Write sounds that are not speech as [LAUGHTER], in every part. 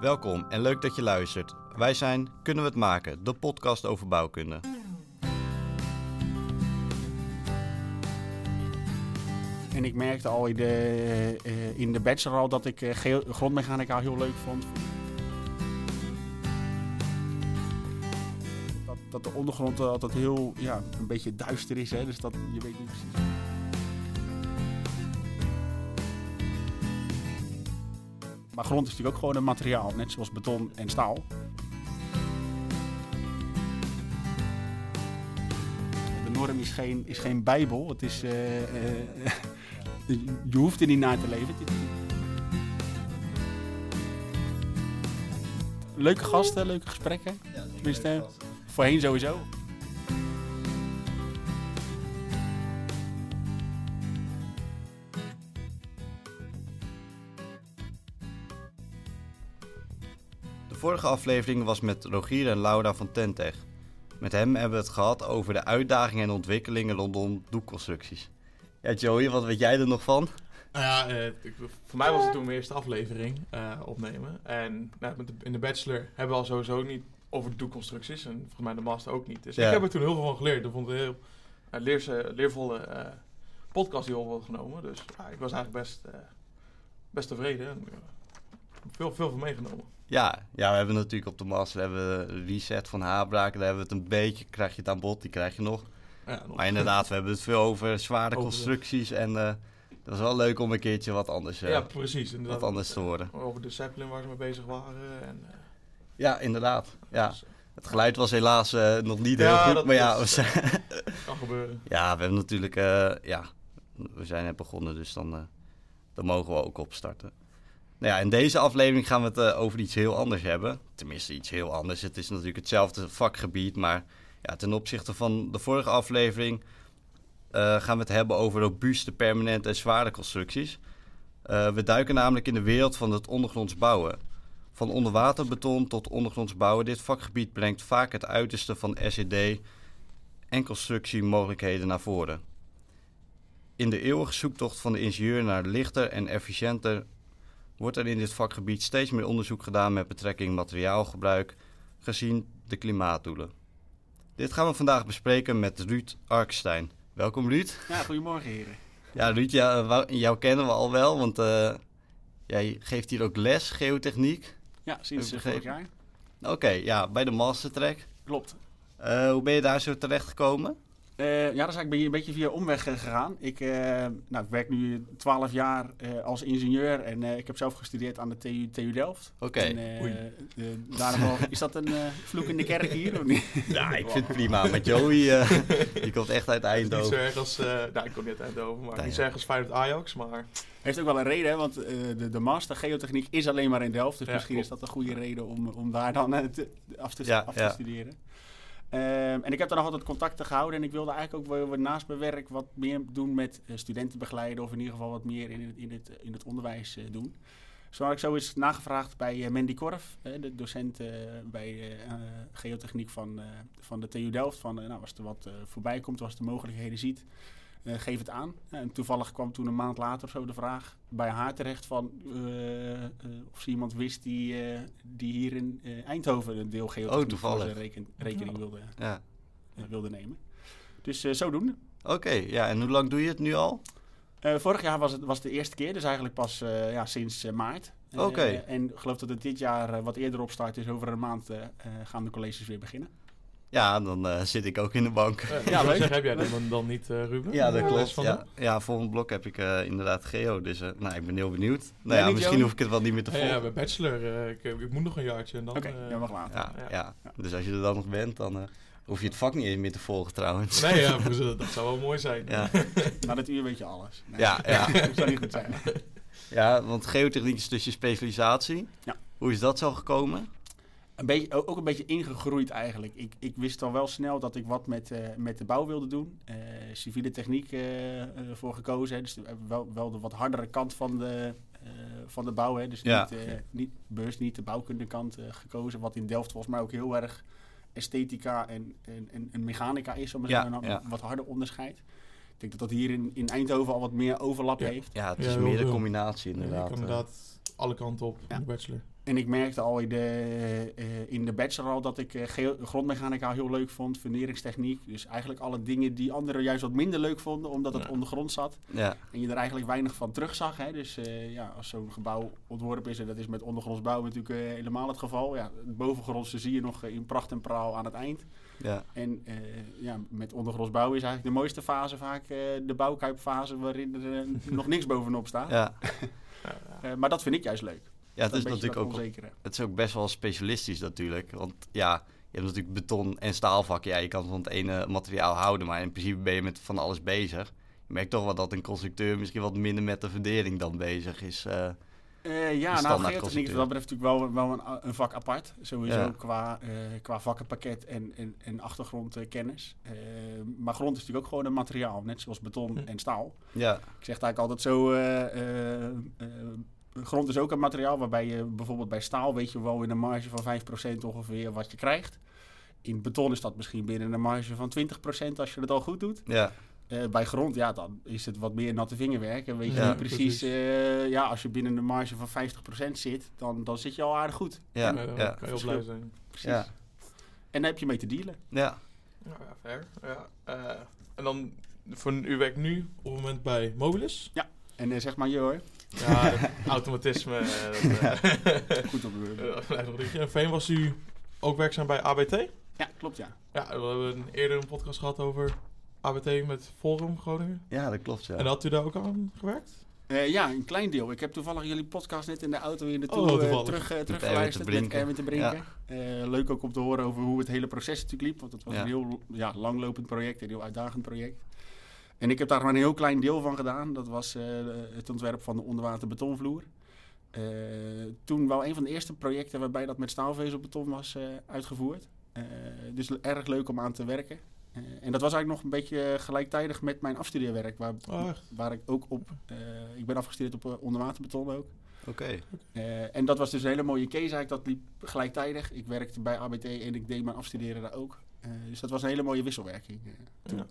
Welkom en leuk dat je luistert. Wij zijn Kunnen we het maken, de podcast over bouwkunde. En ik merkte al in de, uh, in de bachelor al dat ik uh, grondmechanica heel leuk vond. Dat, dat de ondergrond altijd heel, ja, een beetje duister is, hè? dus dat, je weet niet precies. Maar grond is natuurlijk ook gewoon een materiaal, net zoals beton en staal. De norm is geen, is geen bijbel, het is... Uh, [LAUGHS] je hoeft er niet naar te leven. Leuke gasten, leuke gesprekken. Ja, Tenminste, voorheen sowieso. Vorige aflevering was met Rogier en Laura van Tentech. Met hem hebben we het gehad over de uitdagingen en ontwikkelingen rondom doekconstructies. Ja, Joey, wat weet jij er nog van? Nou ja, uh, voor mij was het toen mijn eerste aflevering uh, opnemen. En nou, in de bachelor hebben we al sowieso niet over doekconstructies. En volgens mij de master ook niet. Dus ja. ik heb er toen heel veel van geleerd. Ik vond het een heel uh, leerse, leervolle podcast die op genomen. Dus ik was eigenlijk best, best tevreden. En, veel, veel van meegenomen. Ja, ja, we hebben natuurlijk op de master hebben we reset van haarbraken. Daar hebben we het een beetje, krijg je het aan bod, die krijg je nog. Ja, maar inderdaad, we hebben het veel over zware constructies. En uh, dat is wel leuk om een keertje wat anders, uh, ja, precies, wat anders te horen. Over de Zeppelin waar ze mee bezig waren. En, uh, ja, inderdaad. Ja. Dus, het geluid was helaas nog niet heel goed, maar ja, we zijn kan gebeuren. Ja, we hebben natuurlijk, ja, we zijn net begonnen, dus dan, dan mogen we ook opstarten. Nou in deze aflevering gaan we het over iets heel anders hebben. Tenminste, iets heel anders. Het is natuurlijk hetzelfde vakgebied, maar ja, ten opzichte van de vorige aflevering uh, gaan we het hebben over robuuste, permanente en zware constructies. Uh, we duiken namelijk in de wereld van het ondergronds bouwen. Van onderwaterbeton tot ondergronds bouwen. Dit vakgebied brengt vaak het uiterste van SED en constructiemogelijkheden naar voren. In de eeuwige zoektocht van de ingenieur naar lichter en efficiënter wordt er in dit vakgebied steeds meer onderzoek gedaan met betrekking materiaalgebruik, gezien de klimaatdoelen. Dit gaan we vandaag bespreken met Ruud Arkstein. Welkom Ruud. Ja, goedemorgen heren. Ja, Ruud, jou, jou kennen we al wel, want uh, jij geeft hier ook les, geotechniek. Ja, sinds vorig jaar. Oké, ja, bij de Mastertrack. Klopt. Uh, hoe ben je daar zo terecht gekomen? Uh, ja, dat is eigenlijk een beetje via omweg gegaan. Ik, uh, nou, ik werk nu 12 jaar uh, als ingenieur en ik heb zelf gestudeerd aan de TU, TU Delft. Oké. Okay. is dat een vloek in de kerk hier of niet? [LAUGHS] Ja, ik vind het prima. Met Joey, die komt echt uit Eindhoven. Niet zo erg als, nou, ik kom niet uit Eindhoven, maar niet zo erg als Feyenoord Ajax, maar... Heeft ook wel een reden, hè, want de, de master geotechniek is alleen maar in Delft. Dus ja, misschien klopt. is dat een goede reden om, om daar dan te, af te, ja, af te ja. studeren. Um, en ik heb daar nog altijd contacten gehouden. En ik wilde eigenlijk ook naast mijn werk wat meer doen met uh, studenten begeleiden. Of in ieder geval wat meer in het, in het, in het onderwijs uh, doen. Zo had ik zo eens nagevraagd bij uh, Mandy Korf, de docent bij geotechniek van, van de TU Delft. Van, nou, als er wat voorbij komt, als de mogelijkheden ziet, uh, geef het aan. En toevallig kwam toen een maand later zo de vraag bij haar terecht van uh, uh, of ze iemand wist die, die hier in Eindhoven een deel geotechniek oh, voor reken, rekening wilde, ja. wilde nemen. Dus zodoende. Oké, ja, en hoe lang doe je het nu al? vorig jaar was het was de eerste keer, dus eigenlijk pas ja, sinds maart. Oké. en ik geloof dat het dit jaar wat eerder opstart is. Over een maand gaan de colleges weer beginnen. Ja, dan uh, zit ik ook in de bank. Uh, ja, leuk. Heb jij dan, dan niet, uh, Ruben? Ja, dat klopt. Ja, ja, volgend blok heb ik inderdaad geo. Dus nou, ik ben heel benieuwd. Nou ja, misschien hoef ik het wel niet meer te volgen. Ja, bij bachelor. Ik, ik, moet nog een jaartje. Oké, okay, ja, mag later. Ja, ja. ja, dus als je er dan nog bent, dan hoef je het vak niet eens meer te volgen trouwens. Nee, ja, [LAUGHS] dat zou wel mooi zijn. Ja. [LAUGHS] Na dit uur weet je alles. Nee, ja, ja. [LAUGHS] dat zou niet goed zijn. Ja, want geotechniek is dus je specialisatie. Ja. Hoe is dat zo gekomen? Een beetje, ook een beetje ingegroeid eigenlijk. Ik, ik wist al wel snel dat ik wat met, uh, met de bouw wilde doen. Uh, civiele techniek uh, voor gekozen. Hè. Dus wel, wel de wat hardere kant van de, van de bouw. Hè. Dus ja. niet, niet, bewust niet de bouwkundekant gekozen. Wat in Delft volgens mij ook heel erg esthetica en, en, en mechanica is. Om ja, ja. wat harder onderscheid. Ik denk dat dat hier in, in Eindhoven al wat meer overlap heeft. Ja, het is meer de combinatie inderdaad. inderdaad alle kanten op in de bachelor. En ik merkte al in de, uh, in de bachelor al dat ik uh, grondmechanica heel leuk vond, funderingstechniek. Dus eigenlijk alle dingen die anderen juist wat minder leuk vonden, omdat het ja. ondergrond zat. Ja. En je er eigenlijk weinig van terugzag. Hè. Dus uh, ja, als zo'n gebouw ontworpen is, en dat is met ondergrondsbouw natuurlijk helemaal het geval. Ja, het bovengrondse zie je nog in pracht en praal aan het eind. Ja. En ja, met ondergrondsbouw is eigenlijk de mooiste fase vaak de bouwkuipfase, waarin er nog niks bovenop staat. Ja. [LAUGHS] maar dat vind ik juist leuk. Ja, het is natuurlijk ook, het is ook best wel specialistisch natuurlijk. Want ja, je hebt natuurlijk beton en staalvakken. Ja, je kan van het ene materiaal houden, maar in principe ben je met van alles bezig. Je merkt toch wel dat een constructeur misschien wat minder met de verdering dan bezig is. Uh, uh, ja, nou, geotechniek is wat betreft natuurlijk wel, wel een, een vak apart. Sowieso ja. qua, uh, qua vakkenpakket en, en, en achtergrondkennis. maar grond is natuurlijk ook gewoon een materiaal, net zoals beton hm. en staal. Ja. Ik zeg het eigenlijk altijd zo grond is ook een materiaal waarbij je bijvoorbeeld bij staal weet je wel in een marge van 5% ongeveer wat je krijgt. In beton is dat misschien binnen een marge van 20% als je het al goed doet. Ja. Uh, bij grond, ja, dan is het wat meer natte vingerwerk. En weet je ja, niet precies, uh, ja, als je binnen een marge van 50% zit, dan, dan zit je al aardig goed. Ja, ja. kan je heel blij zijn. Precies. Ja. En daar heb je mee te dealen. Ja. Ja, fair. Ja. Uh, en dan, voor u werkt nu op het moment bij Mobilis? Ja, en zeg maar je hoor. Ja, automatisme. dat, [LAUGHS] [LAUGHS] Goed op de En Veen was u ook werkzaam bij ABT? Ja, klopt ja. Ja, we hebben eerder een podcast gehad over ABT met Forum Groningen. Ja, dat klopt ja. En had u daar ook aan gewerkt? Uh, ja, een klein deel. Ik heb toevallig jullie podcast net in de auto hier naartoe oh, uh, terug, uh, teruggeluisterd met Erwin te Brinken. Ja. leuk ook om te horen over hoe het hele proces natuurlijk liep. Want het was ja. een heel ja, langlopend project, een heel uitdagend project. En ik heb daar maar een heel klein deel van gedaan. Dat was uh, het ontwerp van de onderwater betonvloer. Uh, toen wel een van de eerste projecten waarbij dat met staalvezelbeton was uh, uitgevoerd. dus erg leuk om aan te werken. en dat was eigenlijk nog een beetje gelijktijdig met mijn afstudeerwerk. Waar, oh, waar ik ook op... ik ben afgestudeerd op onderwaterbeton ook. Oké. Okay. en dat was dus een hele mooie case eigenlijk. Dat liep gelijktijdig. Ik werkte bij ABT en ik deed mijn afstuderen daar ook. Uh, dus dat was een hele mooie wisselwerking. Uh, ja.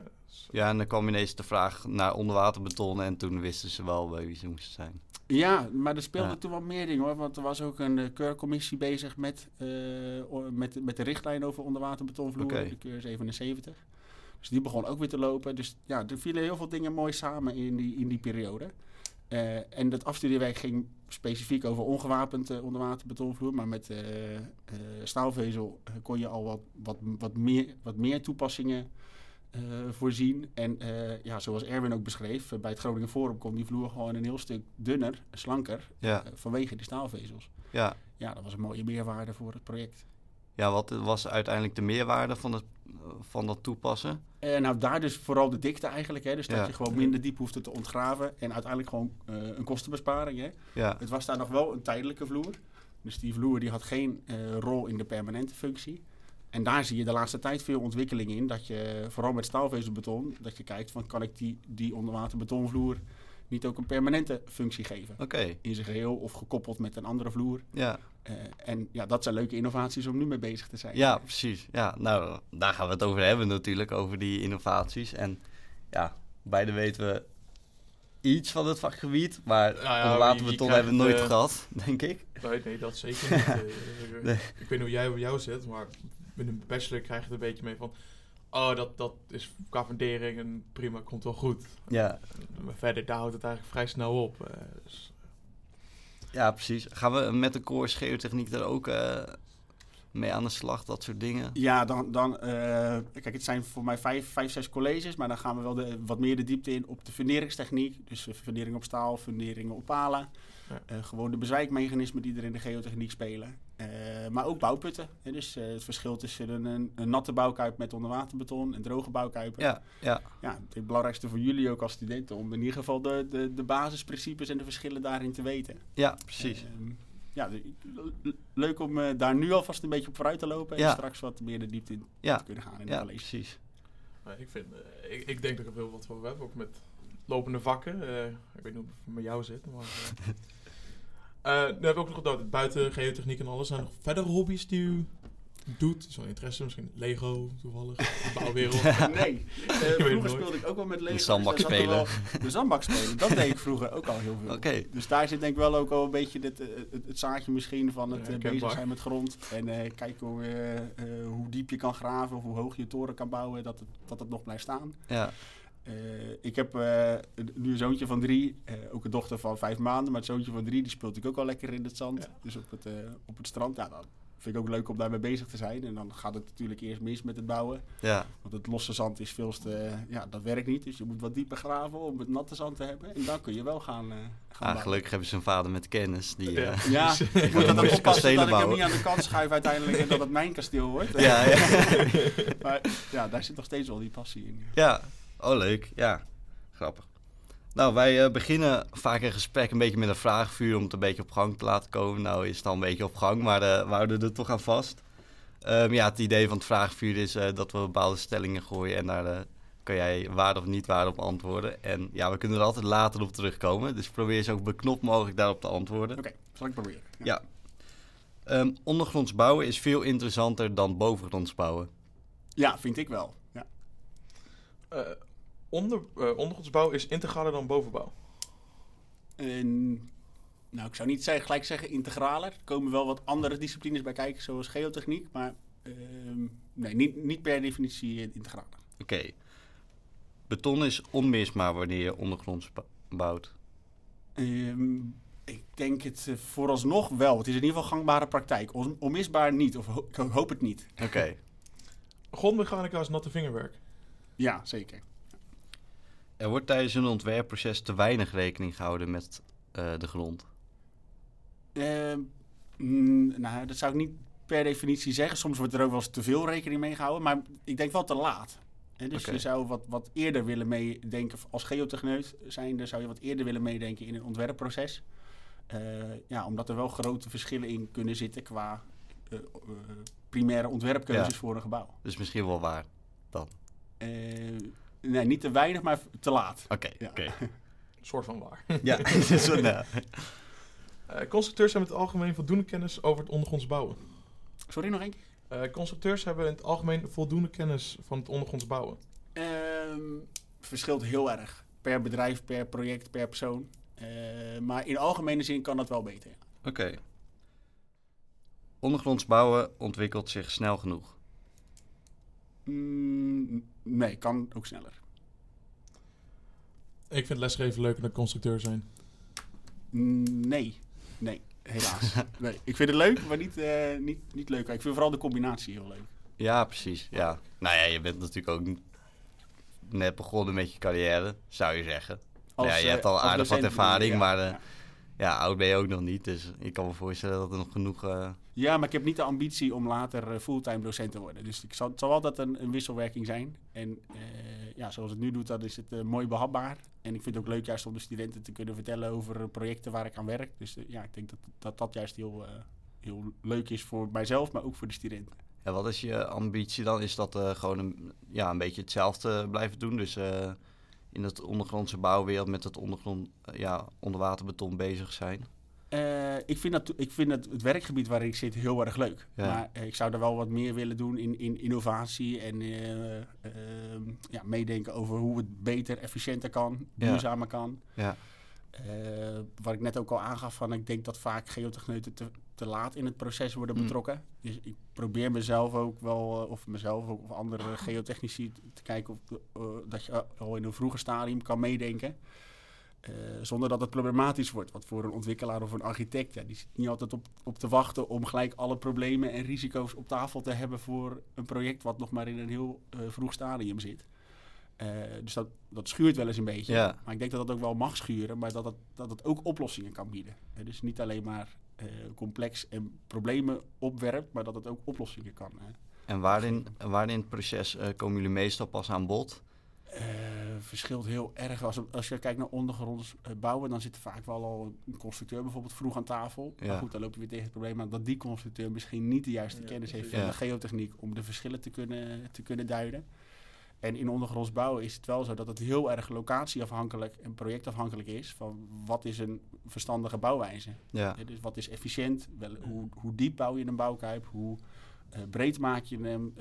ja, en dan kwam ineens de vraag naar onderwaterbeton en toen wisten ze wel bij wie ze moesten zijn. Ja, maar er speelden ja. toen wel meer dingen hoor. Want er was ook een uh, keurcommissie bezig met, met, met de richtlijn over onderwaterbetonvloer, okay. de keur 77. Dus die begon ook weer te lopen. Dus ja, er vielen heel veel dingen mooi samen in die, in die periode. Uh, en dat afstudeerwerk ging specifiek over ongewapend uh, onderwaterbetonvloer. Maar met uh, staalvezel kon je al wat, wat, wat, meer, wat meer toepassingen voorzien. En ja, zoals Erwin ook beschreef, bij het Groningen Forum kon die vloer gewoon een heel stuk dunner, slanker. Ja. vanwege die staalvezels. Ja. ja, dat was een mooie meerwaarde voor het project. Ja, wat was uiteindelijk de meerwaarde van, het, van dat toepassen? Uh, nou, daar dus vooral de dikte eigenlijk. Hè? Dus dat je gewoon minder diep hoefde te ontgraven. En uiteindelijk gewoon uh, een kostenbesparing. Hè? Ja. Het was daar nog wel een tijdelijke vloer. Dus die vloer die had geen uh, rol in de permanente functie. En daar zie je de laatste tijd veel ontwikkeling in. Dat je, vooral met staalvezelbeton, dat je kijkt van kan ik die, die onderwaterbetonvloer niet ook een permanente functie geven. Okay. In zijn geheel of gekoppeld met een andere vloer. Ja. Uh, en ja, dat zijn leuke innovaties om nu mee bezig te zijn. Ja, precies. Ja, nou, daar gaan we het over hebben natuurlijk, over die innovaties. En ja, beide weten we iets van het vakgebied, maar nou ja, waterbeton hebben we nooit uh, gehad, denk ik. Nee, nee dat zeker niet. [LAUGHS] uh, nee. Ik weet niet hoe jij bij jou zit, maar met een bachelor krijg je het een beetje mee van... Oh, dat, dat is qua fundering en prima, komt wel goed. Ja. Maar verder, daar houdt het eigenlijk vrij snel op. Dus, ja, precies. Gaan we met de geotechniek er ook uh, mee aan de slag, dat soort dingen? Ja, dan, dan uh, kijk, het zijn voor mij vijf, vijf, zes colleges, maar dan gaan we wel de, wat meer de diepte in op de funderingstechniek. Dus fundering op staal, funderingen op palen. Ja. Uh, gewoon de bezwijkmechanismen die er in de geotechniek spelen. Uh, maar ook bouwputten. Hè? Dus uh, het verschil tussen een, een, natte bouwkuip met onderwaterbeton en droge bouwkuipen. Ja, ja. ja, het belangrijkste voor jullie ook als studenten om in ieder geval de, de, de basisprincipes en de verschillen daarin te weten. Ja, precies. Ja, leuk om daar nu alvast een beetje op vooruit te lopen en ja. straks wat meer de diepte in ja. te kunnen gaan in ja, college. precies. ik, vind, ik, ik, denk dat ik er wel wat voor heb, ook met lopende vakken. ik weet niet hoe het met jou zit, maar... Uh, [LAUGHS] nu heb ik ook nog gedacht, buiten geotechniek en alles, zijn er nog verdere hobby's die u doet? Zo'n interesse, misschien Lego toevallig, [LAUGHS] de bouwwereld. nee, [LAUGHS] uh, vroeger speelde ik ook wel met Lego. De zandbak dus spelen. de zandbak spelen, dat deed ik vroger ook al heel veel. Okay. Dus daar zit denk ik wel ook al een beetje dit, uh, het, het, zaadje misschien van het ja, bezig zijn met grond. En kijken hoe, hoe diep je kan graven of hoe hoog je toren kan bouwen, dat het, dat het nog blijft staan. Ja. Uh, ik heb uh, nu een zoontje van drie, uh, ook een dochter van vijf maanden, maar het zoontje van drie die speelt ik ook al lekker in het zand. Ja. Dus op het, op het strand. Ja, dan vind ik ook leuk om daarmee bezig te zijn. En dan gaat het natuurlijk eerst mis met het bouwen. Ja. Want het losse zand is veel te, ja, dat werkt niet. Dus je moet wat dieper graven om het natte zand te hebben. En dan kun je wel gaan, gaan ah, Gelukkig hebben ze een vader met kennis. Die, ja, ja [LAUGHS] ik moet dat ook oppassen dat ik hem niet aan de kant schuif uiteindelijk en dat het mijn kasteel wordt. Ja, ja. [LAUGHS] maar ja, daar zit nog steeds wel die passie in. Ja, Oh, leuk. Ja, grappig. Nou, wij uh, beginnen vaak een gesprek een beetje met een vraagvuur om het een beetje op gang te laten komen. Nou is het al een beetje op gang, maar uh, we houden er toch aan vast. Um, ja, het idee van het vraagvuur is uh, dat we bepaalde stellingen gooien en daar kan jij waar of niet waar op antwoorden. En ja, we kunnen er altijd later op terugkomen, dus probeer zo beknopt mogelijk daarop te antwoorden. Oké, okay, zal ik proberen. Ja. ja. Um, ondergronds bouwen is veel interessanter dan bovengronds bouwen. Ja, vind ik wel. Ja onder, uh, ondergrondsbouw is integraler dan bovenbouw? nou, ik zou niet zeggen, gelijk zeggen integraler. Er komen wel wat andere disciplines bij kijken, zoals geotechniek. Maar uh, nee, niet, niet per definitie integraler. Oké. Beton is onmisbaar wanneer je ondergronds bouwt? Uh, ik denk het uh, vooralsnog wel. Het is in ieder geval gangbare praktijk. On onmisbaar niet, of ho ik hoop het niet. Oké. Okay. [LAUGHS] Grondmechanica is natte vingerwerk? Ja, zeker. Er wordt tijdens een ontwerpproces te weinig rekening gehouden met uh, de grond. Uh, mm, nou, dat zou ik niet per definitie zeggen. Soms wordt er ook wel eens te veel rekening mee gehouden, maar ik denk wel te laat. Dus okay. je zou wat, wat eerder willen meedenken, als geotechneut zijnde zou je wat eerder willen meedenken in een ontwerpproces. Uh, ja, omdat er wel grote verschillen in kunnen zitten qua uh, primaire ontwerpkeuzes ja. voor een gebouw. Dus misschien wel waar dan? Nee, niet te weinig, maar te laat. Oké, okay, ja. okay. [LAUGHS] soort van waar. [LAUGHS] ja, zo, nou. uh, constructeurs hebben in het algemeen voldoende kennis over het ondergronds bouwen. Sorry, nog één keer? Uh, constructeurs hebben in het algemeen voldoende kennis van het ondergronds bouwen. Um, verschilt heel erg. Per bedrijf, per project, per persoon. Uh, maar in algemene zin kan dat wel beter. Ja. Oké. Okay. Ondergronds bouwen ontwikkelt zich snel genoeg. Mm, nee, kan ook sneller. Ik vind lesgeven leuker dan constructeur zijn. Mm, nee, nee, helaas. [LAUGHS] nee, ik vind het leuk, maar niet, uh, niet, niet leuk. Ik vind vooral de combinatie heel leuk. Ja, precies. Ja. Nou ja, je bent natuurlijk ook net begonnen met je carrière, zou je zeggen. Als, ja, je hebt al aardig wat ervaring, ja, maar uh, ja. Ja. oud ben je ook nog niet. Dus ik kan me voorstellen dat er nog genoeg... Uh, ja, maar ik heb niet de ambitie om later uh, fulltime docent te worden. Dus ik zal, het zal altijd een, een wisselwerking zijn. En uh, ja, zoals het nu doet, dan is het uh, mooi behapbaar. En ik vind het ook leuk juist om de studenten te kunnen vertellen over projecten waar ik aan werk. Dus ja, ik denk dat dat, dat juist heel, heel leuk is voor mijzelf, maar ook voor de studenten. Ja, wat is je ambitie dan? Is dat gewoon een, ja, een beetje hetzelfde blijven doen? Dus in het ondergrondse bouwwereld met het ondergrond, ja, onderwaterbeton bezig zijn? Uh, ik vind, dat, ik vind het, het werkgebied waar ik zit heel erg leuk. Ja. Maar uh, ik zou er wel wat meer willen doen in, in innovatie en uh, ja, meedenken over hoe het beter, efficiënter kan, duurzamer ja. kan. Ja. wat ik net ook al aangaf, van ik denk dat vaak geotechneuten te, te laat in het proces worden betrokken. Mm. Dus ik probeer mezelf ook wel, of mezelf ook, of andere geotechnici te kijken of dat je al in een vroeger stadium kan meedenken. Uh, zonder dat het problematisch wordt. Want voor een ontwikkelaar of een architect, ja, die zit niet altijd op, op te wachten om gelijk alle problemen en risico's op tafel te hebben voor een project wat nog maar in een heel uh, vroeg stadium zit. Uh, dus dat, dat schuurt wel eens een beetje. Ja. Maar ik denk dat dat ook wel mag schuren, maar dat het, dat het ook oplossingen kan bieden. dus niet alleen maar complex en problemen opwerpt, maar dat het ook oplossingen kan. En waarin, waarin het proces komen jullie meestal pas aan bod? Uh, verschilt heel erg. Als, als je kijkt naar ondergronds bouwen, dan zit er vaak wel al een constructeur bijvoorbeeld vroeg aan tafel. Ja. Maar goed, dan loop je weer tegen het probleem aan dat die constructeur misschien niet de juiste ja, kennis heeft van ja. de geotechniek om de verschillen te kunnen, te kunnen duiden. En in ondergronds bouwen is het wel zo dat het heel erg locatieafhankelijk en projectafhankelijk is van wat is een verstandige bouwwijze. Ja. dus wat is efficiënt, wel, hoe, hoe diep bouw je een bouwkuip, hoe breed maak je hem?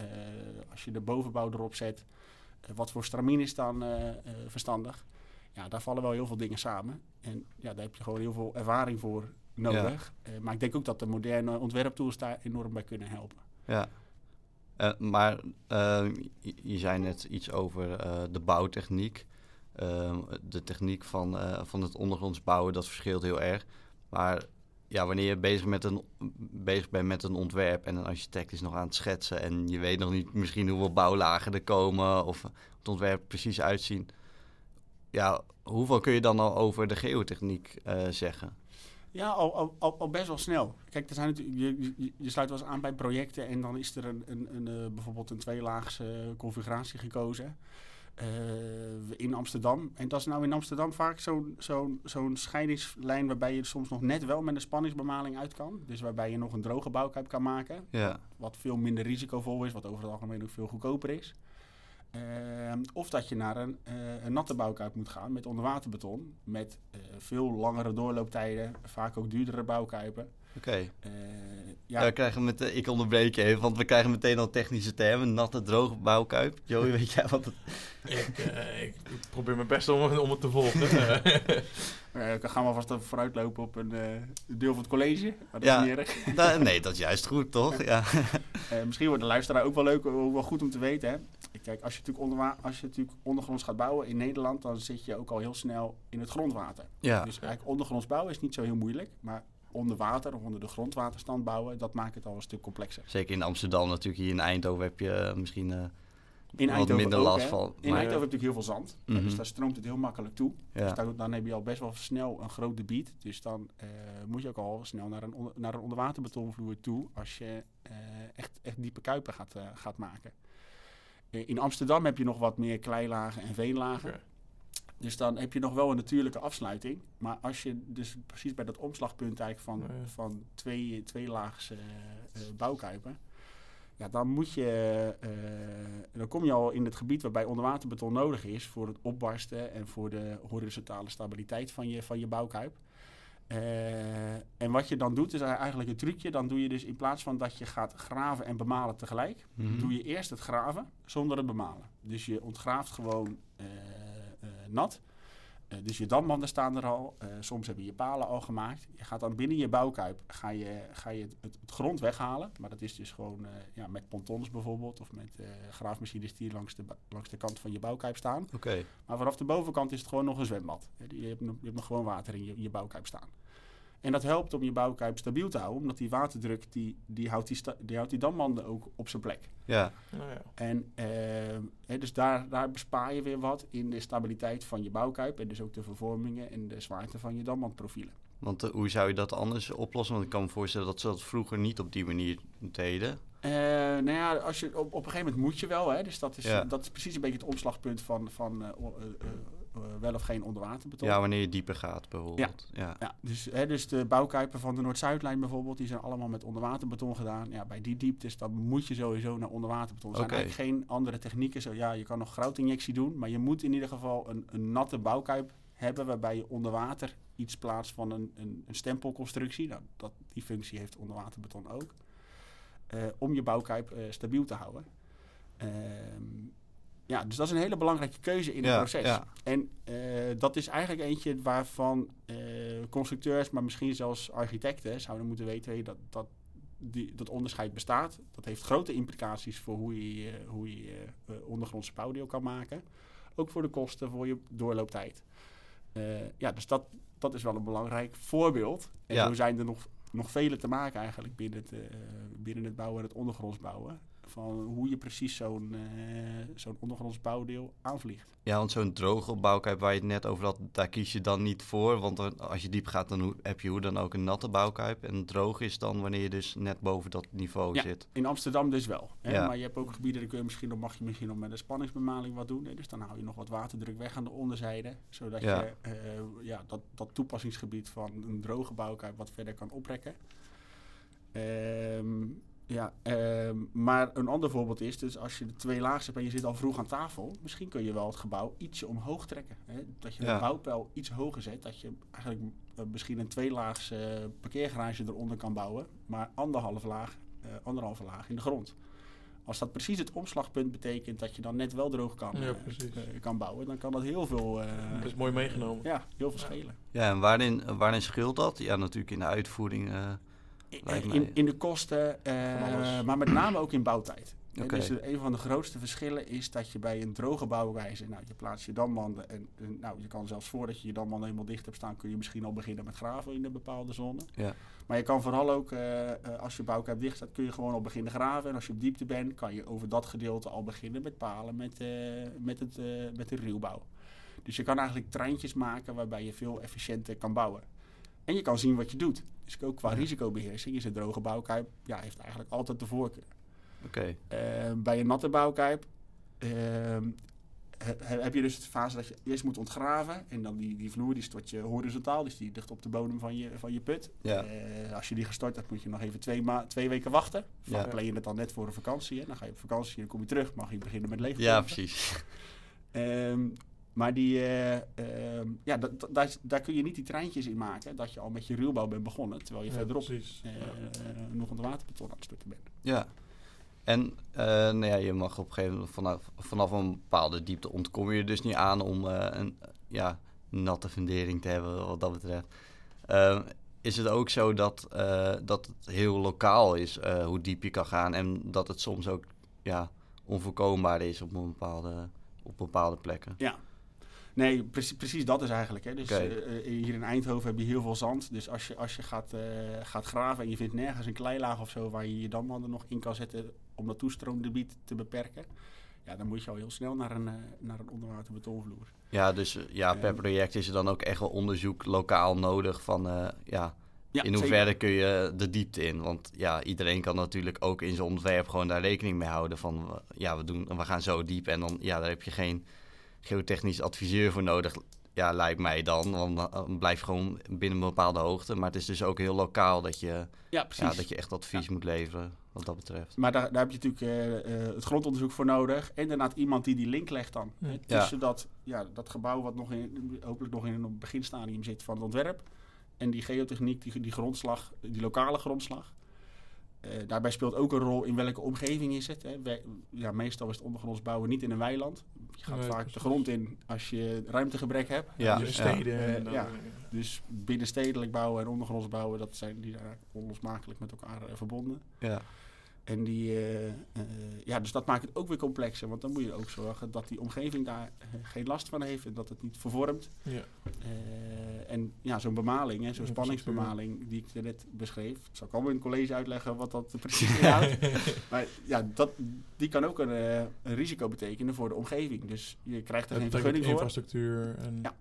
als je de bovenbouw erop zet, wat voor stramien is dan verstandig? Ja, daar vallen wel heel veel dingen samen. En ja, daar heb je gewoon heel veel ervaring voor nodig. maar ik denk ook dat de moderne ontwerptools daar enorm bij kunnen helpen. Ja. Maar je zei net iets over de bouwtechniek. Ehm, de techniek van, van het ondergronds bouwen, dat verschilt heel erg. Maar ja, wanneer je bezig, met een, bezig bent met een ontwerp en een architect is nog aan het schetsen en je weet nog niet misschien hoeveel bouwlagen er komen of het ontwerp precies uitzien. Ja, hoeveel kun je dan al over de geotechniek zeggen? Ja, al, al, al, best wel snel. Kijk, er zijn natuurlijk, je, je, sluit wel eens aan bij projecten en dan is er een, een, een, uh, bijvoorbeeld een tweelaagse configuratie gekozen. Uh, in Amsterdam. En dat is nou in Amsterdam vaak zo'n zo'n zo'n scheidingslijn waarbij je soms nog net wel met een spanningsbemaling uit kan. Dus waarbij je nog een droge bouwkuip kan maken. Ja. Wat veel minder risicovol is, wat over het algemeen ook veel goedkoper is. Uh, of dat je naar een, uh, een natte bouwkuip moet gaan met onderwaterbeton. Met veel langere doorlooptijden, vaak ook duurdere bouwkuipen. Oké. Okay. Uh, ja. krijgen met, ik onderbreek je even, want we krijgen meteen al technische termen. Natte, droge bouwkuip. Joey, [LAUGHS] weet jij wat het... ik, uh, ik probeer mijn best om, om het te volgen. [LAUGHS] [LAUGHS] dan gaan we vast even vooruitlopen op een deel van het college. Dat ja, da, nee, dat is juist goed, toch? Ja. misschien wordt de luisteraar ook wel leuk, wel goed om te weten. Hè? Kijk, als je, natuurlijk onder, als je natuurlijk ondergronds gaat bouwen in Nederland, dan zit je ook al heel snel in het grondwater. Ja. Dus eigenlijk ondergronds bouwen is niet zo heel moeilijk. Maar onder water of onder de grondwaterstand bouwen, dat maakt het al een stuk complexer. Zeker in Amsterdam natuurlijk. Hier in Eindhoven heb je eh, misschien uh, in wat minder last van. In Eindhoven heb je natuurlijk heel veel zand. Mhm. Dus daar stroomt het heel makkelijk toe. Dus dan heb je al best wel snel een groot debiet. Dus dan uh, moet je ook al snel naar een, naar een onderwaterbetonvloer toe als je echt, echt diepe kuipen gaat, gaat maken. in Amsterdam heb je nog wat meer kleilagen en veenlagen. Dus dan heb je nog wel een natuurlijke afsluiting. Maar als je dus precies bij dat omslagpunt eigenlijk van, van twee, twee laagse uh, bouwkuipen. Ja, dan moet je. Uh, dan kom je al in het gebied waarbij onderwaterbeton nodig is voor het opbarsten en voor de horizontale stabiliteit van je, van je bouwkuip. Uh, en wat je dan doet, is eigenlijk een trucje. Dan doe je dus in plaats van dat je gaat graven en bemalen tegelijk, mm doe je eerst het graven zonder het bemalen. Dus je ontgraaft gewoon nat. Uh, dus je dambanden staan er al. Uh, soms heb je je palen al gemaakt. Je gaat dan binnen je bouwkuip ga je, ga je het, het, grond weghalen. Maar dat is dus gewoon ja, met pontons bijvoorbeeld. Of met graafmachines die langs de, langs de kant van je bouwkuip staan. Okay. Maar vanaf de bovenkant is het gewoon nog een zwembad. Je hebt, je hebt nog gewoon water in je, in je bouwkuip staan. En dat helpt om je bouwkuip stabiel te houden, omdat die waterdruk, die, die, houdt, die, die houdt die dammanden ook op zijn plek. Ja. Oh, ja. En uh, dus daar, daar bespaar je weer wat in de stabiliteit van je bouwkuip en dus ook de vervormingen en de zwaarte van je dambandprofielen. Want uh, hoe zou je dat anders oplossen? Want ik kan me voorstellen dat ze dat vroeger niet op die manier deden. Uh, nou ja, als je, op, op een gegeven moment moet je wel. Hè? Dus dat is, ja. dat is precies een beetje het omslagpunt van, van uh, uh, wel of geen onderwaterbeton. Ja, wanneer je dieper gaat bijvoorbeeld. Ja, ja. ja dus, hè, dus de bouwkuipen van de Noord-Zuidlijn bijvoorbeeld, die zijn allemaal met onderwaterbeton gedaan. Ja, bij die dieptes dan moet je sowieso naar onderwaterbeton. Er zijn eigenlijk geen andere technieken. Zo, ja, je kan nog grootinjectie doen, maar je moet in ieder geval een, een natte bouwkuip hebben waarbij je onder water iets plaatst van een, een, een stempelconstructie. Nou, dat, die functie heeft onderwaterbeton ook. Uh, om je bouwkuip uh, stabiel te houden. Uh, ja, dus dat is een hele belangrijke keuze in het proces. Ja. En uh, dat is eigenlijk eentje waarvan uh, constructeurs, maar misschien zelfs architecten zouden moeten weten dat, dat die, dat onderscheid bestaat. Dat heeft grote implicaties voor hoe je, hoe je uh, ondergrondse bouwdeel kan maken. Ook voor de kosten, voor je doorlooptijd. ja, dus dat, dat is wel een belangrijk voorbeeld. En ja. zo zijn er nog, nog vele te maken eigenlijk binnen het, binnen het bouwen en het ondergronds bouwen van hoe je precies zo'n uh, zo'n ondergronds bouwdeel aanvliegt. Ja, want zo'n droge bouwkuip waar je het net over had, daar kies je dan niet voor. Want als je diep gaat, dan heb je hoe dan ook een natte bouwkuip. En droog is dan wanneer je dus net boven dat niveau ja, zit. in Amsterdam dus wel. Hè? Ja. Maar je hebt ook gebieden, daar kun je misschien, mag je misschien nog met een spanningsbemaling wat doen. Hè? Dus dan hou je nog wat waterdruk weg aan de onderzijde. Zodat je uh, ja, dat, dat toepassingsgebied van een droge bouwkuip wat verder kan oprekken. Ehm ja, uh, maar een ander voorbeeld is, dus als je de twee lagen hebt en je zit al vroeg aan tafel, misschien kun je wel het gebouw ietsje omhoog trekken. Hè? Dat je de bouwpijl iets hoger zet, dat je eigenlijk uh, misschien een tweelaags uh, parkeergarage eronder kan bouwen, maar anderhalf laag uh, anderhalve laag in de grond. Als dat precies het omslagpunt betekent dat je dan net wel droog kan, ja, kan bouwen, dan kan dat heel veel. dat is mooi meegenomen. Ja, heel veel schelen. Ja, en waarin, waarin scheelt dat? Ja, natuurlijk in de uitvoering. In, in de kosten, maar met name ook in bouwtijd. Okay. Dus een van de grootste verschillen is dat je bij een droge bouwwijze, nou, je plaatst je damwanden en, nou, je kan zelfs voordat je je damwanden helemaal dicht hebt staan, kun je misschien al beginnen met graven in een bepaalde zone. Ja. Maar je kan vooral ook, uh, als je bouwkuip dicht staat, kun je gewoon al beginnen graven. En als je op diepte bent, kan je over dat gedeelte al beginnen met palen, met, uh, met, het, met de ruwbouw. Dus je kan eigenlijk treintjes maken waarbij je veel efficiënter kan bouwen. En je kan zien wat je doet. Dus ook qua risicobeheersing is een droge bouwkuip ja, heeft eigenlijk altijd de voorkeur. Ehm, bij een natte bouwkuip ehm, heb je dus de fase dat je eerst moet ontgraven. En dan die, die vloer die stort je horizontaal, dus die ligt op de bodem van je, van je put. Ja. Uh, als je die gestort hebt, moet je nog even twee, twee weken wachten. Vaak plan je het dan net voor een vakantie. Hè. Dan ga je op vakantie en kom je terug, mag je beginnen met leeg. Ja, precies. Um, maar die, uh, ja, daar, daar kun je niet die treintjes in maken. Dat je al met je ruwbouw bent begonnen. Terwijl je verderop uh, nog onder waterbeton aan het storten bent. Ja. En uh, nou ja, je mag op een gegeven moment vanaf, vanaf een bepaalde diepte ontkom je dus niet aan om uh, een ja, natte fundering te hebben wat dat betreft. Uh, is het ook zo dat, dat het heel lokaal is hoe diep je kan gaan en dat het soms ook ja, onvoorkombaar is op, een bepaalde, op bepaalde plekken? Ja, Nee, precies, precies dat is eigenlijk. Hè. Dus hier in Eindhoven heb je heel veel zand. Dus als je, als je gaat, uh, gaat graven en je vindt nergens een kleilaag of zo waar je je damwanden nog in kan zetten om dat toestroomgebied te beperken. Ja, dan moet je al heel snel naar een, uh, naar een onderwaterbetonvloer. Ja, dus ja, per project is er dan ook echt wel onderzoek lokaal nodig van ja, ja, in hoeverre kun je de diepte in? Want ja, iedereen kan natuurlijk ook in zijn ontwerp gewoon daar rekening mee houden van ja, we, doen, we gaan zo diep en dan ja, daar heb je geen geotechnisch adviseur voor nodig. Ja, lijkt mij dan. Want dan blijf je gewoon binnen een bepaalde hoogte. Maar het is dus ook heel lokaal dat je, ja, ja dat je echt advies moet leveren wat dat betreft. Maar daar, daar heb je natuurlijk uh, uh, het grondonderzoek voor nodig. En daarna iemand die die link legt dan. Ja. tussen Dat, ja, dat gebouw wat nog in, hopelijk nog in een beginstadium zit van het ontwerp. En die geotechniek, die, die grondslag, die lokale grondslag. Uh, daarbij speelt ook een rol in welke omgeving is het. Hè. ja, meestal is het ondergronds bouwen niet in een weiland. Je gaat vaak de grond in als je ruimtegebrek hebt. Ja, dus, steden. Uh, ja. Dus binnenstedelijk bouwen en ondergronds bouwen, dat zijn die daar onlosmakelijk met elkaar verbonden. Ja. En die, uh, uh, ja, dus dat maakt het ook weer complexer. Want dan moet je ook zorgen dat die omgeving daar uh, geen last van heeft en dat het niet vervormt. Ja. en ja, zo'n bemaling, zo'n spanningsbemaling die ik net beschreef. Zal ik allemaal in het college uitleggen wat dat precies [LAUGHS] inhoudt. maar ja, dat, die kan ook een, een, risico betekenen voor de omgeving. Dus je krijgt er geen vergunning voor. Infrastructuur en... Ja.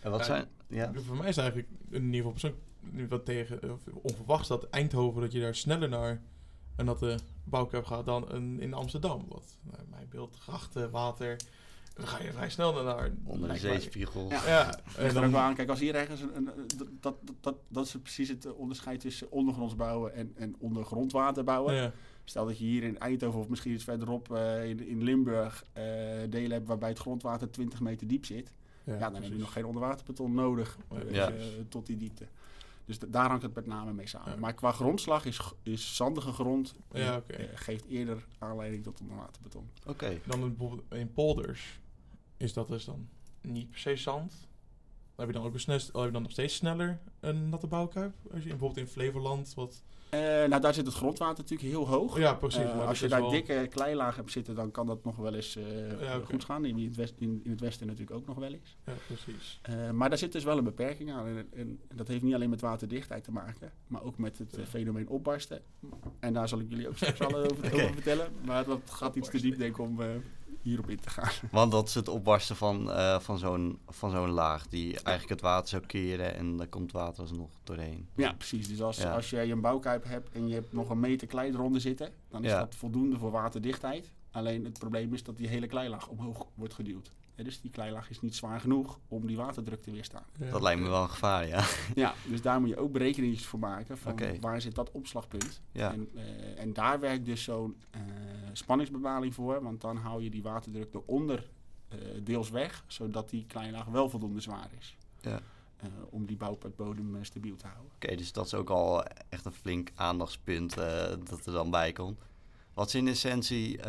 En wat zijn... Ja. Voor mij is eigenlijk in ieder geval persoonlijk wat tegen, onverwachts dat Eindhoven, dat je daar sneller naar een natte bouwkuip gaat dan een, in Amsterdam. Wat nou, mijn beeld, grachten, water, dan ga je vrij snel naar... Onder de zeespiegel. Ja, ja. en dan, aan, kijk, als hier ergens, een, een, dat, dat, dat, dat is precies het onderscheid tussen ondergronds bouwen en, en ondergrondwater bouwen. Ja. Stel dat je hier in Eindhoven of misschien iets verderop uh, in, in Limburg uh, delen hebt waarbij het grondwater 20 meter diep zit. Ja, ja dan heb je nog geen onderwaterbeton nodig uh, tot die diepte. Dus daar hangt het met name mee samen. Maar qua grondslag is, is zandige grond ja, eh, geeft eerder aanleiding tot onderwaterbeton. Oké. Dan bijvoorbeeld in polders is dat dus dan niet per se zand. Dan heb je dan ook een heb je dan nog steeds sneller een natte bouwkuip. Als je bijvoorbeeld in Flevoland wat uh, nou, daar zit het grondwater natuurlijk heel hoog. Ja, precies. Uh, als je daar dikke kleilagen hebt zitten, dan kan dat nog wel eens uh, ja, okay. goed gaan. In het, west, in, in, het westen natuurlijk ook nog wel eens. Ja, precies. maar daar zit dus wel een beperking aan. En, en, dat heeft niet alleen met waterdichtheid te maken, maar ook met het fenomeen opbarsten. En daar zal ik jullie ook straks [LAUGHS] al over, okay. over, vertellen. Maar dat gaat iets te diep, denk ik, om hierop in te gaan. [LAUGHS] Want dat is het opbarsten van, uh, van zo'n zo'n laag die eigenlijk het water zou keren en daar komt water alsnog doorheen. Ja, precies. Dus als, ja. als jij een bouwkuip hebt en je hebt nog een meter klei eronder zitten, dan is ja. dat voldoende voor waterdichtheid. Alleen het probleem is dat die hele kleilaag omhoog wordt geduwd dus die kleilaag is niet zwaar genoeg om die waterdruk te weerstaan. Dat lijkt me wel een gevaar, ja. [LAUGHS] Ja, dus daar moet je ook berekeningen voor maken van waar zit dat opslagpunt. Ja. En, uh, en daar werkt dus zo'n uh, spanningsbepaling voor, want dan hou je die waterdruk eronder uh, deels weg, zodat die kleilaag wel voldoende zwaar is. Ja. om die bouwputbodem stabiel te houden. Oké, dus dat is ook al echt een flink aandachtspunt dat er dan bij komt. Wat is in essentie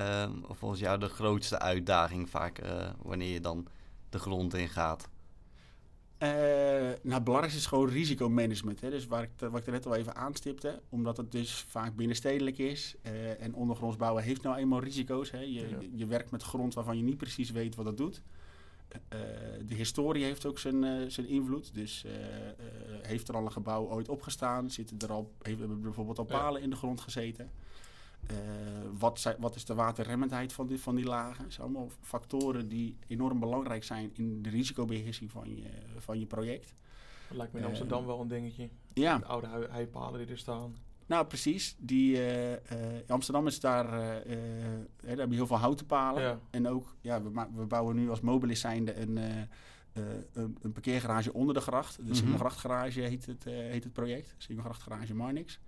volgens jou de grootste uitdaging vaak wanneer je dan de grond in gaat? Uh, nou, het belangrijkste is gewoon risicomanagement. Hè. Dus waar ik, wat ik er net al even aanstipte. Omdat het dus vaak binnenstedelijk is. Uh, en ondergronds bouwen heeft nou eenmaal risico's. Hè. Je, je werkt met grond waarvan je niet precies weet wat het doet. Uh, de historie heeft ook zijn, zijn invloed. Dus heeft er al een gebouw ooit opgestaan? Zitten er al, hebben bijvoorbeeld al palen in de grond gezeten? Uh, wat, zijn, wat, is de waterremmendheid van die, van die lagen? Dat zijn allemaal factoren die enorm belangrijk zijn in de risicobeheersing van je, van je project. Dat lijkt me in Amsterdam uh, wel een dingetje. Ja. De oude heipalen die er staan. Nou, precies. Die, uh, in Amsterdam is daar, daar heb je heel veel houten palen. Ja. En ook, ja, we, we bouwen nu als Mobilis zijnde een, een, een, parkeergarage onder de gracht. De mm -hmm. Singelgrachtgarage heet het, heet het project. Singelgrachtgarage Marnix.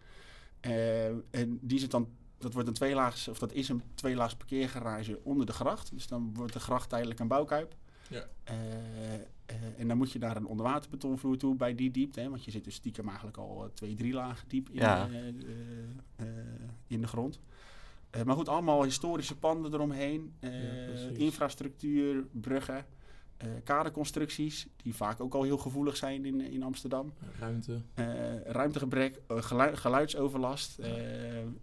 en die zit dan dat wordt een tweelaags, of dat is een tweelaags parkeergarage onder de gracht. Dus dan wordt de gracht tijdelijk een bouwkuip. Ja. Uh, uh, en dan moet je naar een onderwaterbetonvloer toe bij die diepte. Hè, want je zit dus stiekem eigenlijk al twee, drie lagen diep in, ja. uh, in de grond. maar goed, allemaal historische panden eromheen. Ja, infrastructuur, bruggen. Uh, kaderconstructies, die vaak ook al heel gevoelig zijn in, in Amsterdam. Ruimte. Uh, ruimtegebrek, uh, geluidsoverlast.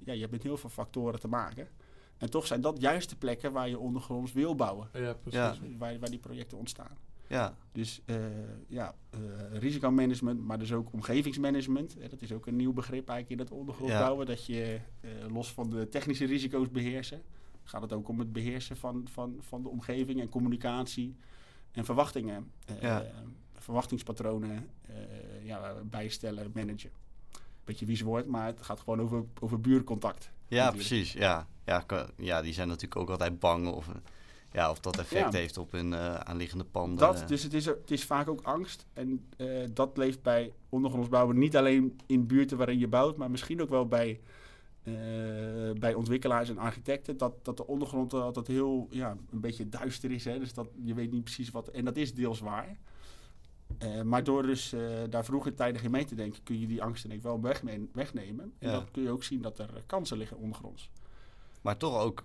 ja, je hebt met heel veel factoren te maken. En toch zijn dat juist de plekken waar je ondergronds wil bouwen. Ja, precies. Waar, waar die projecten ontstaan. Ja. Dus ja, risicomanagement, maar dus ook omgevingsmanagement. dat is ook een nieuw begrip eigenlijk in het ondergrond bouwen. Dat je los van de technische risico's beheersen, gaat het ook om het beheersen van, van, van de omgeving en communicatie en verwachtingen, uh, verwachtingspatronen uh, ja, bijstellen, managen. Beetje vies woord, maar het gaat gewoon over, over buurcontact. Ja, natuurlijk. precies. Ja. Ja, ja, die zijn natuurlijk ook altijd bang of, ja, of dat effect ja. heeft op hun uh, aanliggende panden. Dat, dus het is, het is vaak ook angst. En uh, dat leeft bij ondergrondsbouwen niet alleen in buurten waarin je bouwt, maar misschien ook wel bij uh, bij ontwikkelaars en architecten dat, dat de ondergrond altijd heel ja, een beetje duister is. Hè? Dus dat je weet niet precies wat. En dat is deels waar. Uh, maar door dus uh, daar vroeger tijdig in mee te denken, kun je die angsten denk ik wel wegnemen. En ja. dan kun je ook zien dat er kansen liggen ondergronds. Maar toch ook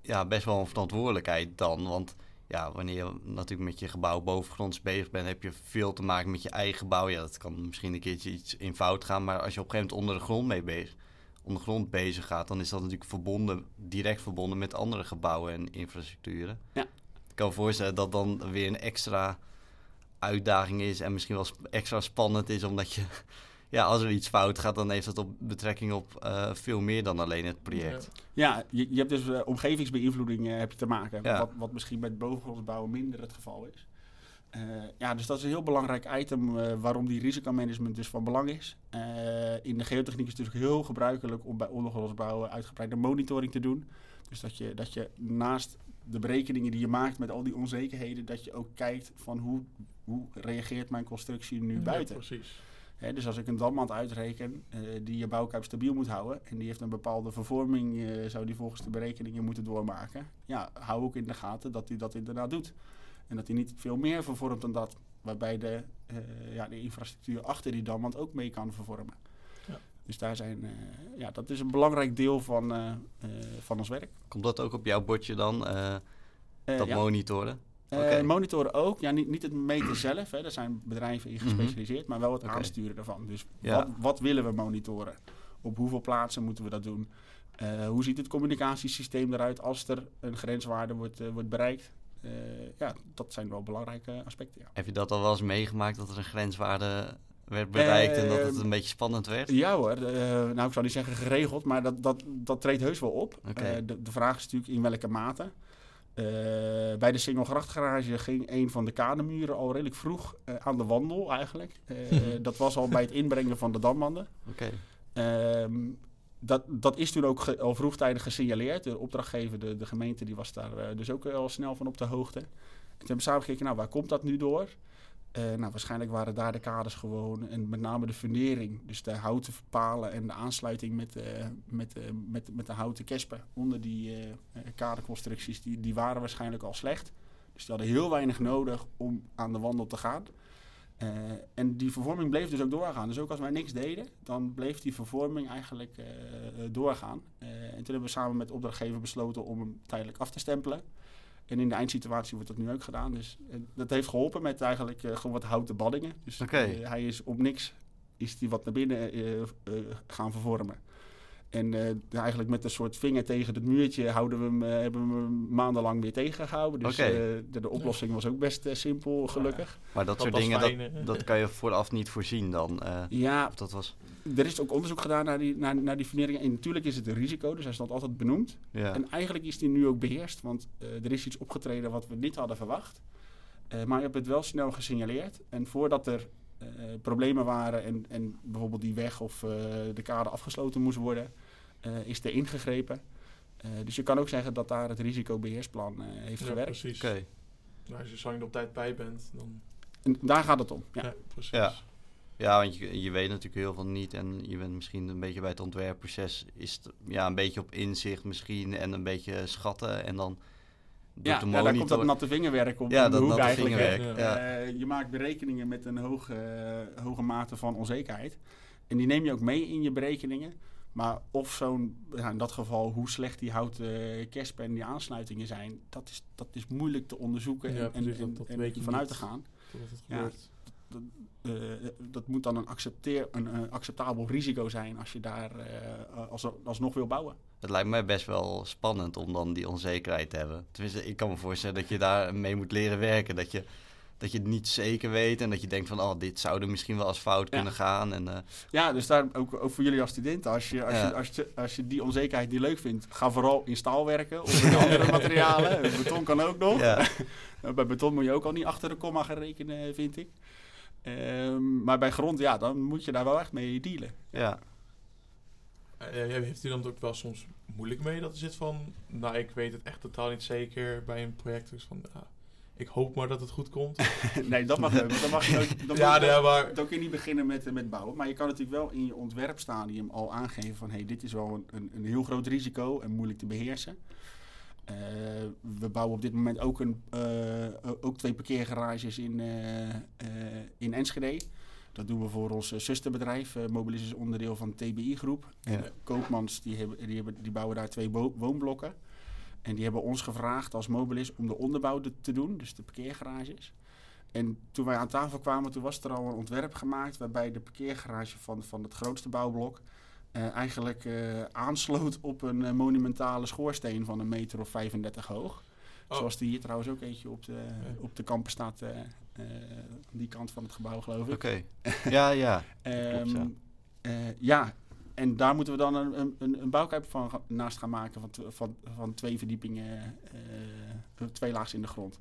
ja, best wel een verantwoordelijkheid dan. Want ja, wanneer je natuurlijk met je gebouw bovengronds bezig bent, heb je veel te maken met je eigen gebouw. Ja, dat kan misschien een keertje iets in fout gaan. Maar als je op een gegeven moment onder de grond mee bezig ondergrond bezig gaat, dan is dat natuurlijk verbonden, direct verbonden met andere gebouwen en infrastructuren. Ja. Ik kan me voorstellen dat dan weer een extra uitdaging is en misschien wel extra spannend is, omdat je, [LAUGHS] ja, als er iets fout gaat, dan heeft dat op betrekking op uh, veel meer dan alleen het project. Ja, je, je hebt dus uh, omgevingsbeïnvloeding uh, heb je te maken, ja. wat, wat misschien bij het bovengrondsbouwen minder het geval is. Uh, ja, dus dat is een heel belangrijk item uh, waarom die risicomanagement dus van belang is. Uh, in de geotechniek is het dus heel gebruikelijk om bij ondergrondsbouwen uitgebreide monitoring te doen. Dus dat je, dat je naast de berekeningen die je maakt met al die onzekerheden, dat je ook kijkt van hoe, hoe reageert mijn constructie nu buiten. Precies. Dus als ik een damwand uitreken die je bouwkuip stabiel moet houden en die heeft een bepaalde vervorming, zou die volgens de berekeningen moeten doormaken. Ja, hou ook in de gaten dat hij dat inderdaad doet. En dat hij niet veel meer vervormt dan dat. Waarbij de, uh, ja, de infrastructuur achter die damwand ook mee kan vervormen. Ja. Dus daar zijn, uh, ja, dat is een belangrijk deel van, uh, van ons werk. Komt dat ook op jouw bordje dan, dat ja. monitoren? Okay. monitoren ook. Ja, niet, niet het meten zelf. Hè. Daar zijn bedrijven in mhm. gespecialiseerd. Mm -hmm. Maar wel het okay. aansturen daarvan. Dus ja. wat, wat, willen we monitoren? Op hoeveel plaatsen moeten we dat doen? hoe ziet het communicatiesysteem eruit als er een grenswaarde wordt, wordt bereikt? Uh, ja, dat zijn wel belangrijke aspecten. Ja. Heb je dat al wel eens meegemaakt dat er een grenswaarde werd bereikt uh, en dat het een beetje spannend werd? Ja hoor, uh, nou ik zou niet zeggen geregeld, maar dat, dat, dat treedt heus wel op. Okay. De, de, vraag is natuurlijk in welke mate. bij de Singelgrachtgarage ging een van de kademuren al redelijk vroeg aan de wandel eigenlijk. [LAUGHS] dat was al bij het inbrengen van de. Okay. Ehm, dat, dat is toen ook al vroegtijdig gesignaleerd. De opdrachtgever, de, de gemeente, die was daar uh, dus ook al snel van op de hoogte. En toen hebben we samen gekeken, nou, waar komt dat nu door? Uh, nou, waarschijnlijk waren daar de kaders gewoon en met name de fundering. Dus de houten palen en de aansluiting met, met, met, met de houten kespen onder die kaderconstructies, die, die waren waarschijnlijk al slecht. Dus die hadden heel weinig nodig om aan de wandel te gaan. En die vervorming bleef dus ook doorgaan. Dus ook als wij niks deden, dan bleef die vervorming eigenlijk doorgaan. en toen hebben we samen met de opdrachtgever besloten om hem tijdelijk af te stempelen. En in de eindsituatie wordt dat nu ook gedaan. Dus dat heeft geholpen met eigenlijk gewoon wat houten baddingen. Dus hij is op niks is die wat naar binnen gaan vervormen. En uh, eigenlijk met een soort vinger tegen het muurtje houden we hem, uh, hebben we hem maandenlang weer tegengehouden. Dus uh, de, de, oplossing was ook best simpel, gelukkig. Maar dat, soort dingen, dat, dat, kan je vooraf niet voorzien dan? ja, dat was... er is ook onderzoek gedaan naar die, naar, naar die. En natuurlijk is het een risico, dus hij stond altijd benoemd. Ja. En eigenlijk is die nu ook beheerst, want er is iets opgetreden wat we niet hadden verwacht. maar je hebt het wel snel gesignaleerd. En voordat er problemen waren en, en bijvoorbeeld die weg of de kade afgesloten moest worden, uh, is er ingegrepen. Uh, dus je kan ook zeggen dat daar het risicobeheersplan uh, heeft ja, gewerkt. Precies. Okay. Nou, als je zo op tijd bij bent, dan... En daar gaat het om. Ja, ja precies. Ja. Ja, want je, je weet natuurlijk heel veel niet en je bent misschien een beetje bij het ontwerpproces is het, ja, een beetje op inzicht misschien en een beetje schatten en dan ja, de ja, daar komt dat natte vingerwerk op. Ja, dat natte vingerwerk. Ja. Uh, je maakt berekeningen met een hoge, hoge mate van onzekerheid. En die neem je ook mee in je berekeningen. Maar of zo'n, ja, in dat geval, hoe slecht die houten kerstpen en die aansluitingen zijn, dat is, dat is moeilijk te onderzoeken en, en, dat, en vanuit te gaan. Ja, dat, uh, dat, moet dan een, accepteer, een uh, acceptabel risico zijn als je daar uh, als, alsnog wil bouwen. Het lijkt mij best wel spannend om dan die onzekerheid te hebben. Tenminste, ik kan me voorstellen dat je daar mee moet leren werken. Dat je dat je het niet zeker weet en dat je denkt van, oh, dit zou er misschien wel als fout kunnen gaan. En. Ja, dus daar ook, ook voor jullie als studenten, als je, als, je, als, je, als je die onzekerheid niet leuk vindt, ga vooral in staal werken of [LAUGHS] in andere materialen. beton kan ook nog. Ja. [LAUGHS] bij beton moet je ook al niet achter de komma gaan rekenen, vind ik. Um, maar bij grond, ja, dan moet je daar wel echt mee dealen. Ja. Uh, heeft u dan ook wel soms moeilijk mee dat er zit van, nou, ik weet het echt totaal niet zeker bij een project. Dus van, uh, ik hoop maar dat het goed komt. [LAUGHS] nee, dat mag [LAUGHS] ook. Dan mag je, ook, dan ja, nee, maar... dan kun je niet beginnen met, met bouwen. Maar je kan natuurlijk wel in je ontwerpstadium al aangeven van... hé, hey, dit is wel een, een, een, heel groot risico en moeilijk te beheersen. Uh, we bouwen op dit moment ook, een, uh, ook twee parkeergarages in, uh, in Enschede. Dat doen we voor ons zusterbedrijf. Mobilis is onderdeel van de TBI-groep. Ja. Koopmans die hebben, die, hebben, die bouwen daar twee woonblokken. En die hebben ons gevraagd als Mobilis om de onderbouw te doen, dus de parkeergarages. En toen wij aan tafel kwamen, toen was er al een ontwerp gemaakt waarbij de parkeergarage van, van het grootste bouwblok uh, eigenlijk uh, aansloot op een uh, monumentale schoorsteen van een meter of 35 hoog. Oh. Zoals die hier trouwens ook eentje op de, op de kampen staat, aan die kant van het gebouw geloof ik. Oké, [LAUGHS] ja, ja. um, ja, en daar moeten we dan een, een, een bouwkuip van naast gaan maken van, van, van twee verdiepingen, uh, twee laags in de grond.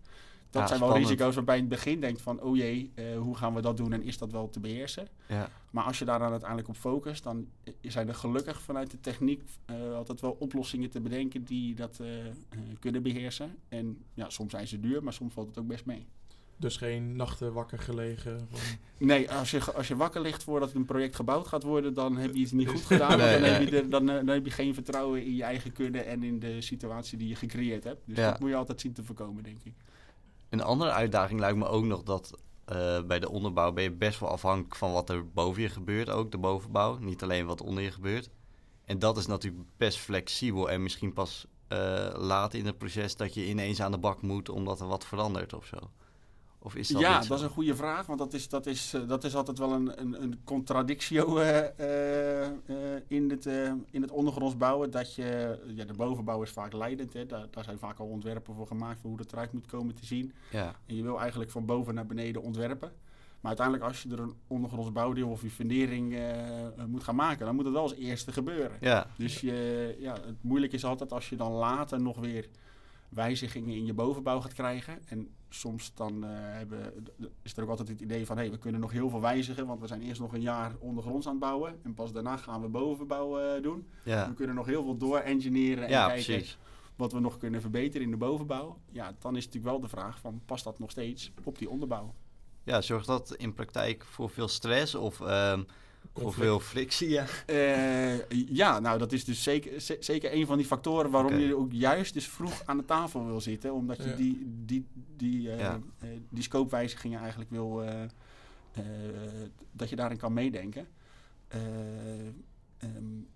Dat zijn wel risico's waarbij je in het begin denkt van, oh jee, uh, hoe gaan we dat doen en is dat wel te beheersen? Ja. Maar als je daar dan uiteindelijk op focust, dan zijn er gelukkig vanuit de techniek uh, altijd wel oplossingen te bedenken die dat kunnen beheersen. En ja, soms zijn ze duur, maar soms valt het ook best mee. Dus geen nachten wakker gelegen? Van... [LAUGHS] Nee, als je, als je wakker ligt voordat een project gebouwd gaat worden, dan heb je iets niet goed [LAUGHS] gedaan. dan, heb je dan, dan, heb je geen vertrouwen in je eigen kunne en in de situatie die je gecreëerd hebt. Dus dat moet je altijd zien te voorkomen, denk ik. Een andere uitdaging lijkt me ook nog dat uh, bij de onderbouw ben je best wel afhankelijk van wat er boven je gebeurt, ook de bovenbouw. Niet alleen wat onder je gebeurt. En dat is natuurlijk best flexibel en misschien pas uh, later in het proces dat je ineens aan de bak moet omdat er wat verandert of zo. Of is dat ja, dat is een goede vraag, want dat is, dat is, eh, dat is altijd wel een, een, een contradictio uh, uh, in, het, in het ondergronds bouwen. Dat je, ja, de bovenbouw is vaak leidend, hè. Daar, daar zijn vaak al ontwerpen voor gemaakt voor hoe het eruit moet komen te zien. Ja. En je wil eigenlijk van boven naar beneden ontwerpen. Maar uiteindelijk als je er een ondergronds bouwdeel of je fundering moet gaan maken, dan moet het wel als eerste gebeuren. Ja. Dus je, ja, het moeilijk is altijd als je dan later nog weer wijzigingen in je bovenbouw gaat krijgen. En soms dan uh, hebben, is er ook altijd het idee van... hé, hey, we kunnen nog heel veel wijzigen... want we zijn eerst nog een jaar ondergronds aan het bouwen... en pas daarna gaan we bovenbouw uh, doen. Ja. We kunnen nog heel veel door-engineeren en ja, kijken... Precies. wat we nog kunnen verbeteren in de bovenbouw. Ja, dan is natuurlijk wel de vraag van... past dat nog steeds op die onderbouw? Ja, zorgt dat in praktijk voor veel stress of... Uh, voor veel frictie, ja. Uh, ja, nou dat is dus zeker, zeker een van die factoren waarom je ook juist dus vroeg aan de tafel wil zitten. Omdat je die, die, die, uh, ja. uh, die scopewijzigingen eigenlijk wil, dat je daarin kan meedenken. Um,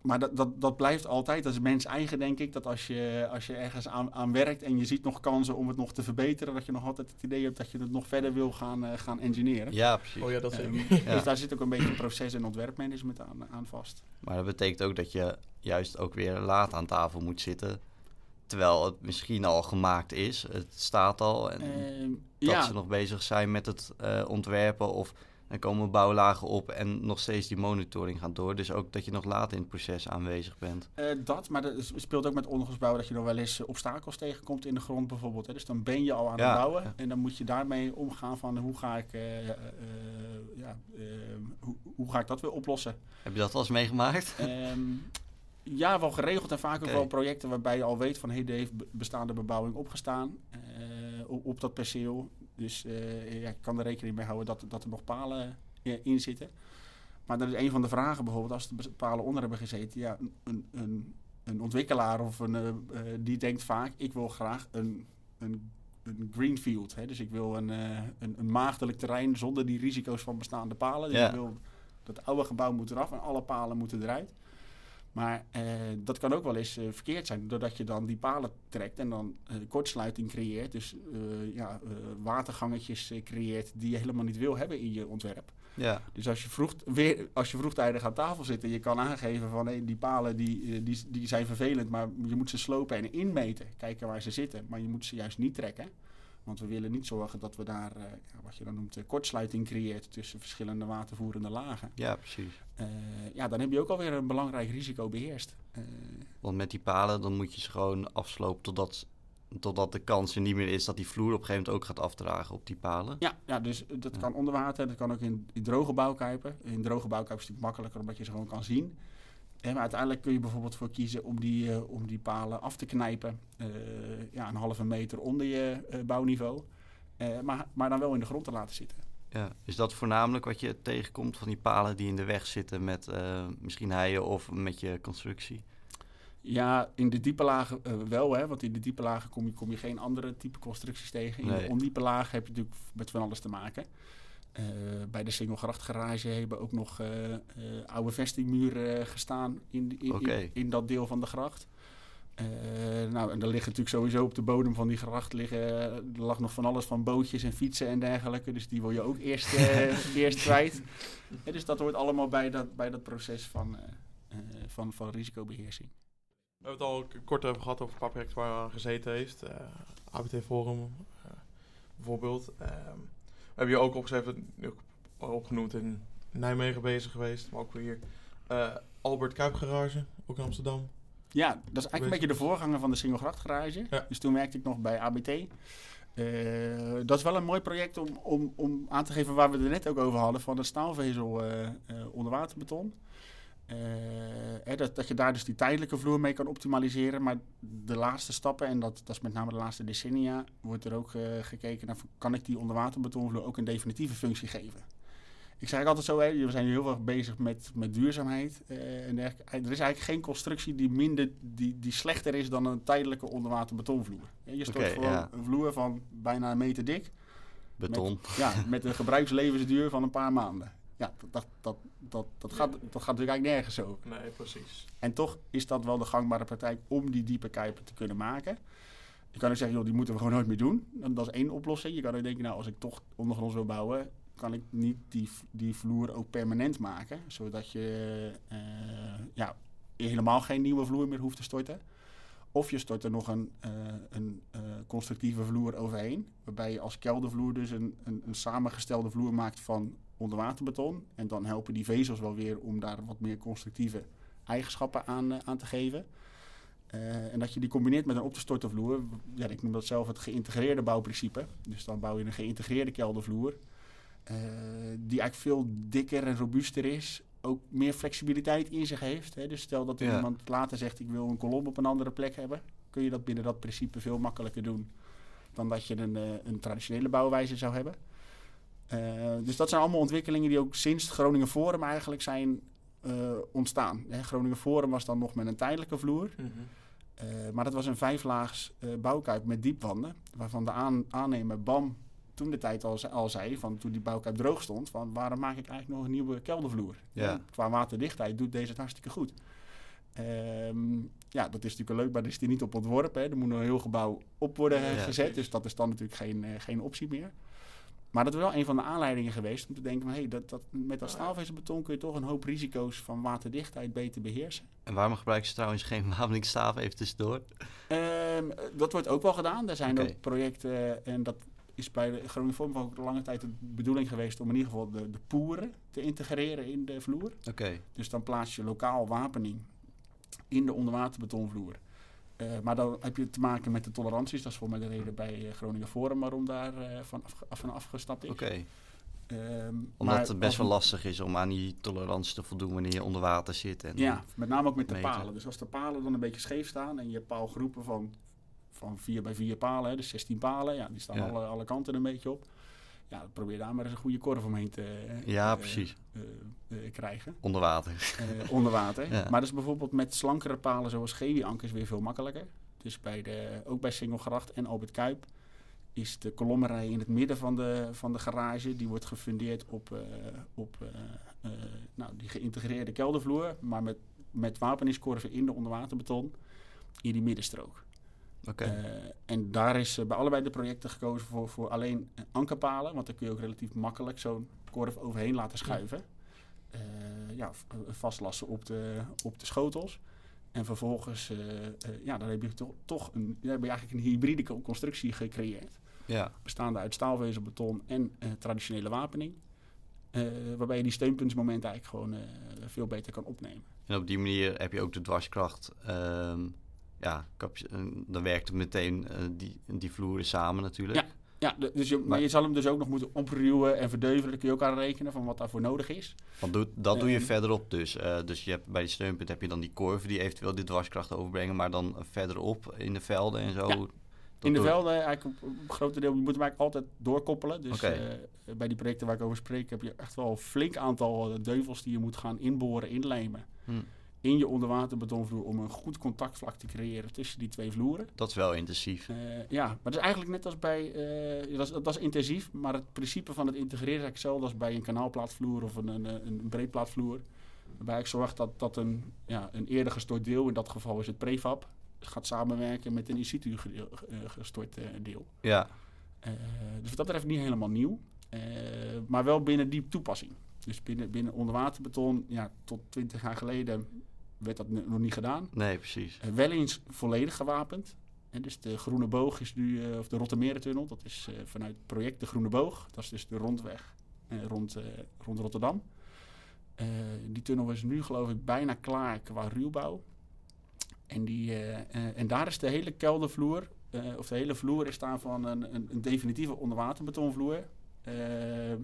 maar dat, dat, dat blijft altijd, dat is mens eigen denk ik, dat als je, als je ergens aan, aan werkt en je ziet nog kansen om het nog te verbeteren, dat je nog altijd het idee hebt dat je het nog verder wil gaan, uh, gaan engineeren. Ja, precies. Oh ja, dat um, ja. Dus daar zit ook een beetje proces- en ontwerpmanagement aan, aan vast. Maar dat betekent ook dat je juist ook weer laat aan tafel moet zitten, terwijl het misschien al gemaakt is, het staat al, en um, dat ja. ze nog bezig zijn met het uh, ontwerpen of dan komen bouwlagen op en nog steeds die monitoring gaat door. Dus ook dat je nog later in het proces aanwezig bent. Uh, dat, maar dat speelt ook met ondergrondbouw dat je nog wel eens obstakels tegenkomt in de grond bijvoorbeeld. Hè. Dus dan ben je al aan het bouwen en dan moet je daarmee omgaan van hoe ga ik, uh, uh, ja, hoe, hoe, ga ik dat weer oplossen. Heb je dat al eens meegemaakt? Um, [LAUGHS] ja, wel geregeld en vaak ook wel projecten waarbij je al weet van hey, er heeft bestaande bebouwing opgestaan op, op dat perceel. Dus ja, ik kan er rekening mee houden dat, dat er nog palen uh, in zitten. Maar dat is een van de vragen bijvoorbeeld, als er palen onder hebben gezeten. Ja, een, een, een ontwikkelaar of een, uh, die denkt vaak, ik wil graag een, een, een greenfield. Hè? Dus ik wil een, een, een, maagdelijk terrein zonder die risico's van bestaande palen. Dus ik wil, dat oude gebouw moet eraf en alle palen moeten eruit. Maar eh, dat kan ook wel eens uh, verkeerd zijn, doordat je dan die palen trekt en dan uh, kortsluiting creëert. Dus ja, watergangetjes creëert die je helemaal niet wil hebben in je ontwerp. Ja. Dus als je, vroeg, weer, als je vroegtijdig aan tafel zit en je kan aangeven van hey, die palen die, die, die zijn vervelend, maar je moet ze slopen en inmeten, kijken waar ze zitten. Maar je moet ze juist niet trekken. Want we willen niet zorgen dat we daar, uh, wat je dan noemt, uh, kortsluiting creëert tussen verschillende watervoerende lagen. Ja, precies. Uh, ja, dan heb je ook alweer een belangrijk risico beheerst. Want met die palen, dan moet je ze gewoon afslopen totdat, totdat de kans er niet meer is dat die vloer op een gegeven moment ook gaat afdragen op die palen. Ja, ja dus dat kan onder water, dat kan ook in, in droge bouwkuipen. In droge bouwkuipen is het natuurlijk makkelijker omdat je ze gewoon kan zien. En maar uiteindelijk kun je bijvoorbeeld voor kiezen om die, uh, om die palen af te knijpen. Uh, ja, een halve meter onder je uh, bouwniveau. maar, maar dan wel in de grond te laten zitten. Ja, is dat voornamelijk wat je tegenkomt van die palen die in de weg zitten met misschien heien of met je constructie? Ja, in de diepe lagen wel, hè, want in de diepe lagen kom je, kom je geen andere type constructies tegen. In nee. de ondiepe lagen heb je natuurlijk met van alles te maken. Uh, bij de Singelgrachtgarage hebben ook nog uh, uh, oude vestingmuren gestaan in, in, okay. in, in, dat deel van de gracht. nou, en er liggen natuurlijk sowieso op de bodem van die gracht liggen, er lag nog van alles van bootjes en fietsen en dergelijke. Dus die wil je ook eerst, [LAUGHS] eerst kwijt. Dus dat hoort allemaal bij dat, bij dat proces van, van, van risicobeheersing. We hebben het al kort over gehad over een paar projecten waar aan gezeten heeft. ABT Forum bijvoorbeeld. Ehm, heb je ook opgeschreven, opgenoemd in Nijmegen bezig geweest, maar ook weer uh, Albert Kuip Garage, ook in Amsterdam. Ja, dat is eigenlijk een beetje de voorganger van de Singelgracht Garage. Ja. Dus toen werkte ik nog bij ABT. Uh, dat is wel een mooi project om, om, om aan te geven waar we het net ook over hadden, van de staalvezel uh, onderwaterbeton. Uh, dat, dat je daar dus die tijdelijke vloer mee kan optimaliseren. Maar de laatste stappen, en dat, dat is met name de laatste decennia, wordt er ook uh, gekeken naar kan ik die onderwaterbetonvloer ook een definitieve functie geven. Ik zeg altijd zo, hè, we zijn heel erg bezig met, met duurzaamheid. Uh, en er is eigenlijk geen constructie die, minder, die, die slechter is dan een tijdelijke onderwaterbetonvloer. Je stort okay, gewoon ja. een vloer van bijna een meter dik. Beton. Met, ja, met een gebruikslevensduur van een paar maanden ja, dat, dat, dat, dat, gaat, dat gaat natuurlijk eigenlijk nergens over. Nee, precies. En toch is dat wel de gangbare praktijk om die diepe kuipen te kunnen maken. Je kan ook zeggen, joh, die moeten we gewoon nooit meer doen. Dat is één oplossing. Je kan ook denken, nou, als ik toch ondergronds wil bouwen, kan ik niet die, die vloer ook permanent maken. Zodat je uh, ja, helemaal geen nieuwe vloer meer hoeft te storten. Of je stort er nog een, uh, een uh, constructieve vloer overheen. Waarbij je als keldervloer dus een, een, een samengestelde vloer maakt van onderwaterbeton. En dan helpen die vezels wel weer om daar wat meer constructieve eigenschappen aan, uh, aan te geven. Uh, en dat je die combineert met een op te storten vloer. Ja, ik noem dat zelf het geïntegreerde bouwprincipe. Dus dan bouw je een geïntegreerde keldervloer. Uh, die eigenlijk veel dikker en robuuster is. Ook meer flexibiliteit in zich heeft. Hè. Dus stel dat ja. iemand later zegt ik wil een kolom op een andere plek hebben. Kun je dat binnen dat principe veel makkelijker doen. Dan dat je een, een traditionele bouwwijze zou hebben. Uh, dus dat zijn allemaal ontwikkelingen die ook sinds het Groningen Forum eigenlijk zijn uh, ontstaan. Hè, Groningen Forum was dan nog met een tijdelijke vloer. Mm -hmm. uh, maar dat was een vijflaags bouwkuip met diepwanden. Waarvan de aan aannemer BAM toen de tijd al, al zei, van toen die bouwkuip droog stond, van waarom maak ik eigenlijk nog een nieuwe keldervloer? Ja. Qua waterdichtheid doet deze het hartstikke goed. Ehm, ja, dat is natuurlijk leuk, maar daar is die niet op ontworpen. Hè. Er moet nog een heel gebouw op worden gezet, dus dat is dan natuurlijk geen, geen optie meer. Maar dat is wel een van de aanleidingen geweest om te denken: van, hey, dat, dat, met dat staalvezelbeton kun je toch een hoop risico's van waterdichtheid beter beheersen. En waarom gebruiken ze trouwens geen [LAUGHS] wapeningsstaaf even tussendoor? Um, dat wordt ook wel gedaan. Er zijn ook projecten en dat is bij de Groningen Vorm ook lange tijd de bedoeling geweest om in ieder geval de, de poeren te integreren in de vloer. Oké. Dus dan plaats je lokaal wapening in de onderwaterbetonvloer. Uh, maar dan heb je te maken met de toleranties. Dat is voor mij de reden bij uh, Groningen Forum waarom daar uh, van, af, van afgestapt is. Oké. Okay. Um, Omdat het best wel lastig is om aan die tolerantie te voldoen wanneer je onder water zit. En ja, met name ook met de palen. Dus als de palen dan een beetje scheef staan en je hebt paalgroepen van, van 4 bij 4 palen, hè, dus 16 palen, ja, die staan ja. alle, alle kanten een beetje op ja, probeer daar maar eens een goede korf omheen te ja, precies. Uh, krijgen. Onder water. onder water. [LAUGHS] Maar dat is bijvoorbeeld met slankere palen zoals Gewi-ankers weer veel makkelijker. Dus bij de, ook bij Singelgracht en Albert Kuip is de kolommerij in het midden van de, van de garage. Die wordt gefundeerd op, op nou, die geïntegreerde keldervloer. Maar met, met wapeningskorven in de onderwaterbeton in die middenstrook. Okay. Uh, en daar is uh, bij allebei de projecten gekozen voor, voor alleen ankerpalen. Want dan kun je ook relatief makkelijk zo'n korf overheen laten schuiven. Uh, ja, vastlassen op de, op de schotels. En vervolgens, ja, dan heb je toch, toch een, dan heb je eigenlijk een hybride constructie gecreëerd. Ja. Bestaande uit staalvezelbeton en traditionele wapening. waarbij je die steunpuntsmomenten eigenlijk gewoon veel beter kan opnemen. En op die manier heb je ook de dwarskracht ehm, ja, dan werkt het meteen uh, die, die vloeren samen natuurlijk. Ja, ja dus je, maar, je zal hem dus ook nog moeten opruwen en verdeuvelen. Daar kun je ook aan rekenen van wat daarvoor nodig is. Want doe, dat doe je verderop dus. Uh, dus je hebt, bij die steunpunt heb je dan die korven die eventueel die dwarskracht overbrengen. Maar dan verderop in de velden en zo. Ja. In de velden, eigenlijk op, op grote deel, je moet hem eigenlijk altijd doorkoppelen. Dus okay. uh, bij die projecten waar ik over spreek, heb je echt wel een flink aantal deuvels die je moet gaan inboren, inlijmen. Hm in je onderwaterbetonvloer om een goed contactvlak te creëren tussen die twee vloeren. Dat is wel intensief. Uh, ja, maar dat is eigenlijk net als bij, uh, dat, is, dat, is, intensief, maar het principe van het integreren is eigenlijk hetzelfde als bij een kanaalplaatvloer of een, een, een breedplaatvloer. Waarbij ik zorg dat, dat een, ja, een eerder gestort deel, in dat geval is het prefab, gaat samenwerken met een in situ uh, gestort deel. Ja. dus wat dat betreft niet helemaal nieuw, maar wel binnen die toepassing. Dus binnen, binnen onderwaterbeton, ja, tot 20 jaar geleden werd dat nog niet gedaan. Nee, precies. Uh, wel eens volledig gewapend. En dus de Groene Boog is nu, uh, of de Rottermerentunnel, dat is uh, vanuit het project de Groene Boog. Dat is dus de rondweg rond, rond Rotterdam. die tunnel is nu geloof ik bijna klaar qua ruwbouw. En, die, en daar is de hele keldervloer, of de hele vloer is daarvan een, een, een definitieve onderwaterbetonvloer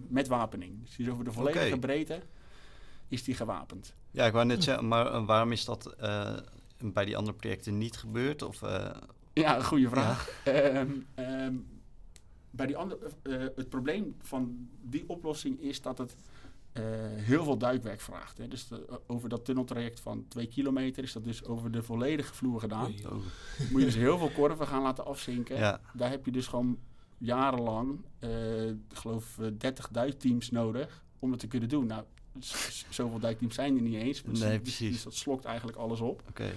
met wapening. Dus die is over de volledige okay. breedte is die gewapend. Ja, ik wou net zeggen, maar eh, waarom is dat uh, bij die andere projecten niet gebeurd? Of, uh, ja, goede vraag. Ja. Um, [LAUGHS] um, bij die andere, het probleem van die oplossing is dat het heel veel duikwerk vraagt. Hè. Dus de, over dat tunneltraject van twee kilometer is dat dus over de volledige vloer gedaan. Oh. Moet je dus heel veel korven gaan laten afzinken. Ja. Daar heb je dus gewoon jarenlang, ik geloof 30 duikteams nodig om het te kunnen doen. Nou, zoveel dijkteams zijn er niet eens. Dus, nee, precies. Dus dat slokt eigenlijk alles op. Oké.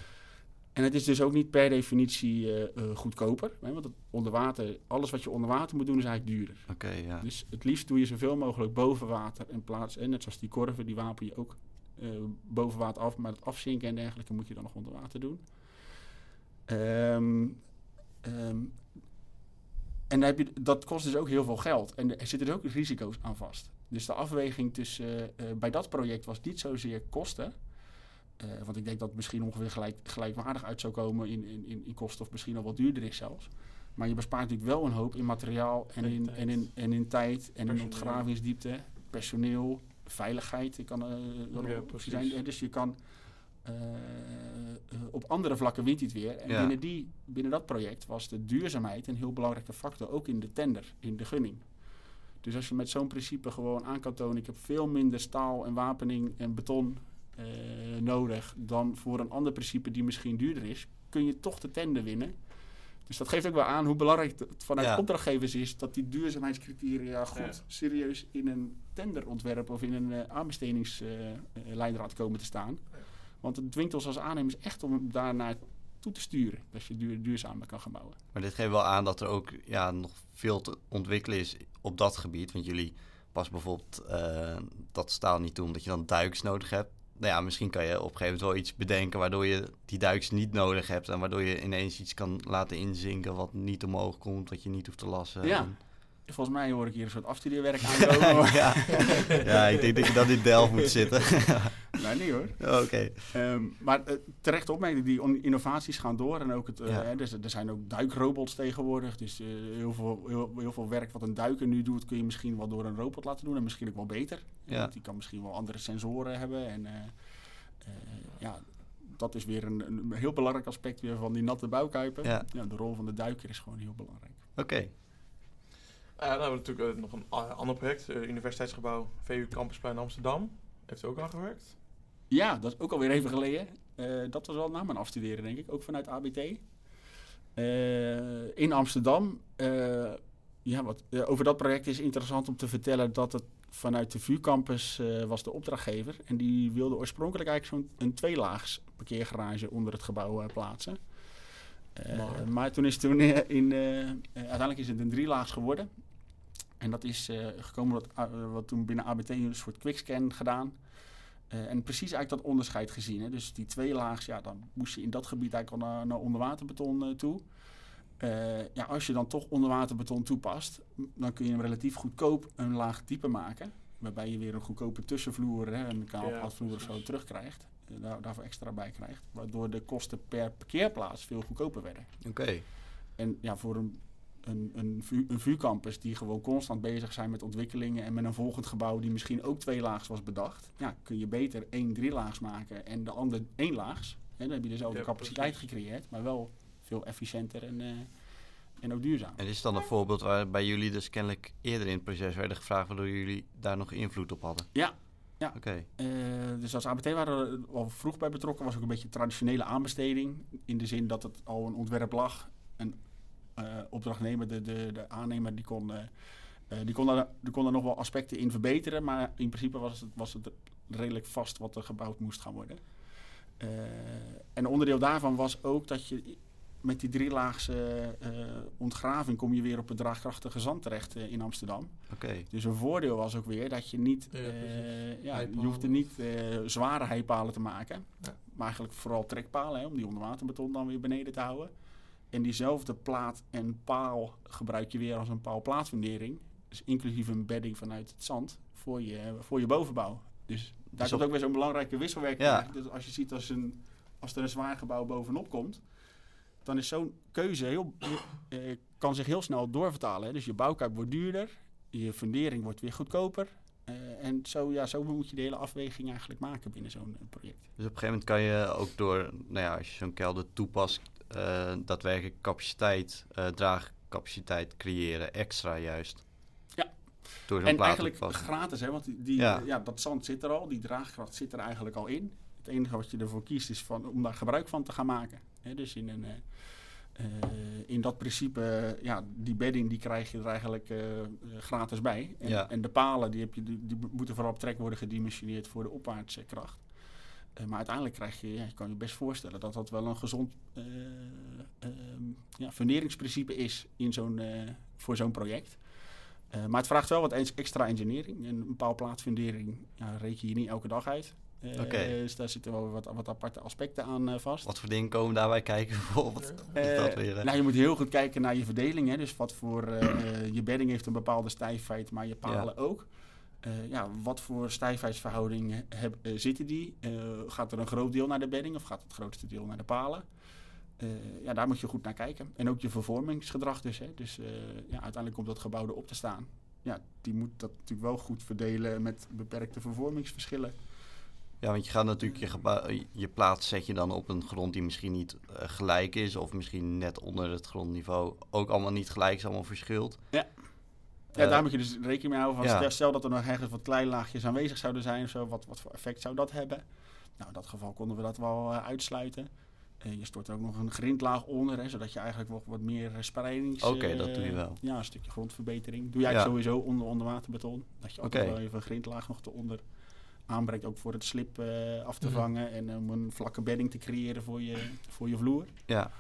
En het is dus ook niet per definitie uh, uh, goedkoper. Hè, want het onder water, alles wat je onder water moet doen is eigenlijk duurder. Oké, ja. Dus het liefst doe je zoveel mogelijk boven water en plaats. En net zoals die korven, die wapen je ook uh, boven water af. Maar het afzinken en dergelijke moet je dan nog onder water doen. Um, um, en heb je, dat kost dus ook heel veel geld. En er zitten dus ook risico's aan vast. Dus de afweging tussen, uh, bij dat project was niet zozeer kosten. Uh, want ik denk dat het misschien ongeveer gelijk, gelijkwaardig uit zou komen in, in, in kosten, of misschien al wat duurder is zelfs. Maar je bespaart natuurlijk wel een hoop in materiaal en in, en in, en in tijd en in ontgravingsdiepte, personeel, veiligheid. Je kan, ja, zijn. Dus je kan op andere vlakken wint hij het weer. En ja. binnen, die, binnen dat project was de duurzaamheid een heel belangrijke factor, ook in de tender, in de gunning. Dus als je met zo'n principe gewoon aan kan tonen, ik heb veel minder staal en wapening en beton uh, nodig dan voor een ander principe die misschien duurder is, kun je toch de tender winnen. Dus dat geeft ook wel aan hoe belangrijk het vanuit opdrachtgevers is dat die duurzaamheidscriteria goed serieus in een tenderontwerp of in een uh, aanbestedingsleidraad komen te staan. Want het dwingt ons als aannemers echt om daarnaar toe te sturen. Dat je duur, duurzamer kan gaan bouwen. Maar dit geeft wel aan dat er ook ja, nog veel te ontwikkelen is op dat gebied. Want jullie pas bijvoorbeeld uh, dat staal niet toe omdat je dan duiks nodig hebt. Nou ja, misschien kan je op een gegeven moment wel iets bedenken waardoor je die duiks niet nodig hebt. En waardoor je ineens iets kan laten inzinken wat niet omhoog komt, wat je niet hoeft te lassen. Ja. Volgens mij hoor ik hier een soort afstudeerwerk aankomen. [LAUGHS] ja. ja, ik denk dat je dan in Delft moet zitten. [LAUGHS] nee, niet hoor. Oké. Ehm, maar uh, terecht opmerking, die innovaties gaan door. En ook het, uh, dus, er zijn ook duikrobots tegenwoordig. Dus uh, heel, veel, heel, heel, veel werk wat een duiker nu doet, kun je misschien wel door een robot laten doen. En misschien ook wel beter. Ja. Want die kan misschien wel andere sensoren hebben. En ja, dat is weer een, een, heel belangrijk aspect weer van die natte bouwkuipen. Ja. de rol van de duiker is gewoon heel belangrijk. Oké. Dan hebben we natuurlijk uh, nog een ander project, uh, Universiteitsgebouw VU Campusplein Amsterdam. Heeft u ook aan gewerkt? Ja, dat is ook alweer even geleden. dat was wel na mijn afstuderen, denk ik, ook vanuit ABT. in Amsterdam. ja, wat, over dat project is interessant om te vertellen dat het vanuit de VU Campus was de opdrachtgever. En die wilde oorspronkelijk eigenlijk zo'n een tweelaags parkeergarage onder het gebouw plaatsen. maar toen is toen in, uiteindelijk is het een drielaags geworden. En dat is uh, gekomen wat, uh, wat toen binnen ABT een soort quickscan gedaan. Uh, en precies eigenlijk dat onderscheid gezien. Hè. Dus die twee laags, ja, dan moest je in dat gebied eigenlijk al naar, naar onderwaterbeton toe. ja, als je dan toch onderwaterbeton toepast, dan kun je hem relatief goedkoop een laag dieper maken. Waarbij je weer een goedkope tussenvloer, hè, een kaalplatvloer of zo terugkrijgt. Daar, daarvoor extra bij krijgt. Waardoor de kosten per parkeerplaats veel goedkoper werden. Oké. En ja, voor een een, een, vu een vuurcampus die gewoon constant bezig zijn met ontwikkelingen en met een volgend gebouw die misschien ook twee laags was bedacht, ja, kun je beter één drie laags maken en de ander één laags. En dan heb je dezelfde ja, capaciteit gecreëerd, maar wel veel efficiënter en, uh, en ook duurzaam. En is dan een voorbeeld waarbij jullie dus kennelijk eerder in het proces werden gevraagd, waardoor jullie daar nog invloed op hadden? Ja, ja. Oké. Uh, dus als ABT waren we al vroeg bij betrokken, was ook een beetje traditionele aanbesteding. In de zin dat het al een ontwerp lag. En eh, opdrachtnemer, de, de, de aannemer, die kon, eh, eh, die, kon daar, die kon daar nog wel aspecten in verbeteren. Maar in principe was het, was het redelijk vast wat er gebouwd moest gaan worden. en onderdeel daarvan was ook dat je met die drielaagse uh, ontgraving kom je weer op het draagkrachtige zand terecht in Amsterdam. Oké. Dus een voordeel was ook weer dat je niet, ja, ja je hoefde niet zware heipalen te maken. Ja. Maar eigenlijk vooral trekpalen hè, om die onderwaterbeton dan weer beneden te houden. En diezelfde plaat en paal gebruik je weer als een paalplaatsfundering. Dus inclusief een bedding vanuit het zand voor je, voor je bovenbouw. Dus daar dus komt ook weer zo'n belangrijke wisselwerking ja. Dus als je ziet als, een, als er een zwaar gebouw bovenop komt, dan is zo'n keuze heel, eh, kan zich heel snel doorvertalen. Hè. Dus je bouwkuip wordt duurder, je fundering wordt weer goedkoper. Uh, en zo, ja, zo moet je de hele afweging eigenlijk maken binnen zo'n eh, project. Dus op een gegeven moment kan je ook door, nou ja, als je zo'n kelder toepast, uh, daadwerkelijk capaciteit, uh, draagcapaciteit creëren, extra juist. Ja. Door en eigenlijk gratis, hè, want die, ja. dat zand zit er al, die draagkracht zit er eigenlijk al in. Het enige wat je ervoor kiest is van, om daar gebruik van te gaan maken. Hè, dus in, een, uh, in dat principe, ja, die bedding die krijg je er eigenlijk gratis bij. En, ja. en, de palen die, heb je, die, die moeten vooral op trek worden gedimensioneerd voor de opwaartse kracht. Uh, maar uiteindelijk krijg je, ja, je kan je best voorstellen dat dat wel een gezond uh, ja, funderingsprincipe is in zo'n, eh, voor zo'n project. maar het vraagt wel wat extra engineering. En een paalplaatsfundering ja, reken je niet elke dag uit. Okay. Dus daar zitten wel wat, wat aparte aspecten aan vast. Wat voor dingen komen daarbij kijken [LAUGHS] bijvoorbeeld? nou, je moet heel goed kijken naar je verdeling. Hè. Dus wat voor je bedding heeft een bepaalde stijfheid, maar je palen ja. ook. Uh, ja, wat voor stijfheidsverhouding heb, uh, zitten die? Uh, gaat er een groot deel naar de bedding of gaat het grootste deel naar de palen? ja, daar moet je goed naar kijken. En ook je vervormingsgedrag dus. Hè. Dus ja, uiteindelijk komt dat gebouw erop te staan. Ja, die moet dat natuurlijk wel goed verdelen met beperkte vervormingsverschillen. Ja, want je gaat natuurlijk je, je plaats zet je dan op een grond die misschien niet gelijk is, of misschien net onder het grondniveau ook allemaal niet gelijk is, allemaal verschilt. Ja. Ja, daar moet je dus rekening mee houden. Van Stel dat er nog ergens wat kleinlaagjes aanwezig zouden zijn of zo. Wat, wat voor effect zou dat hebben? Nou, in dat geval konden we dat wel uh, uitsluiten. je stort ook nog een grindlaag onder, hè, zodat je eigenlijk nog wat meer spreidings... Oké, dat doe je wel. Ja, een stukje grondverbetering. Doe eigenlijk sowieso onder onderwaterbeton. Dat je altijd wel even een grindlaag nog eronder aanbrengt, ook voor het slip af te mhm. vangen en om een vlakke bedding te creëren voor je, voor je vloer. Ja.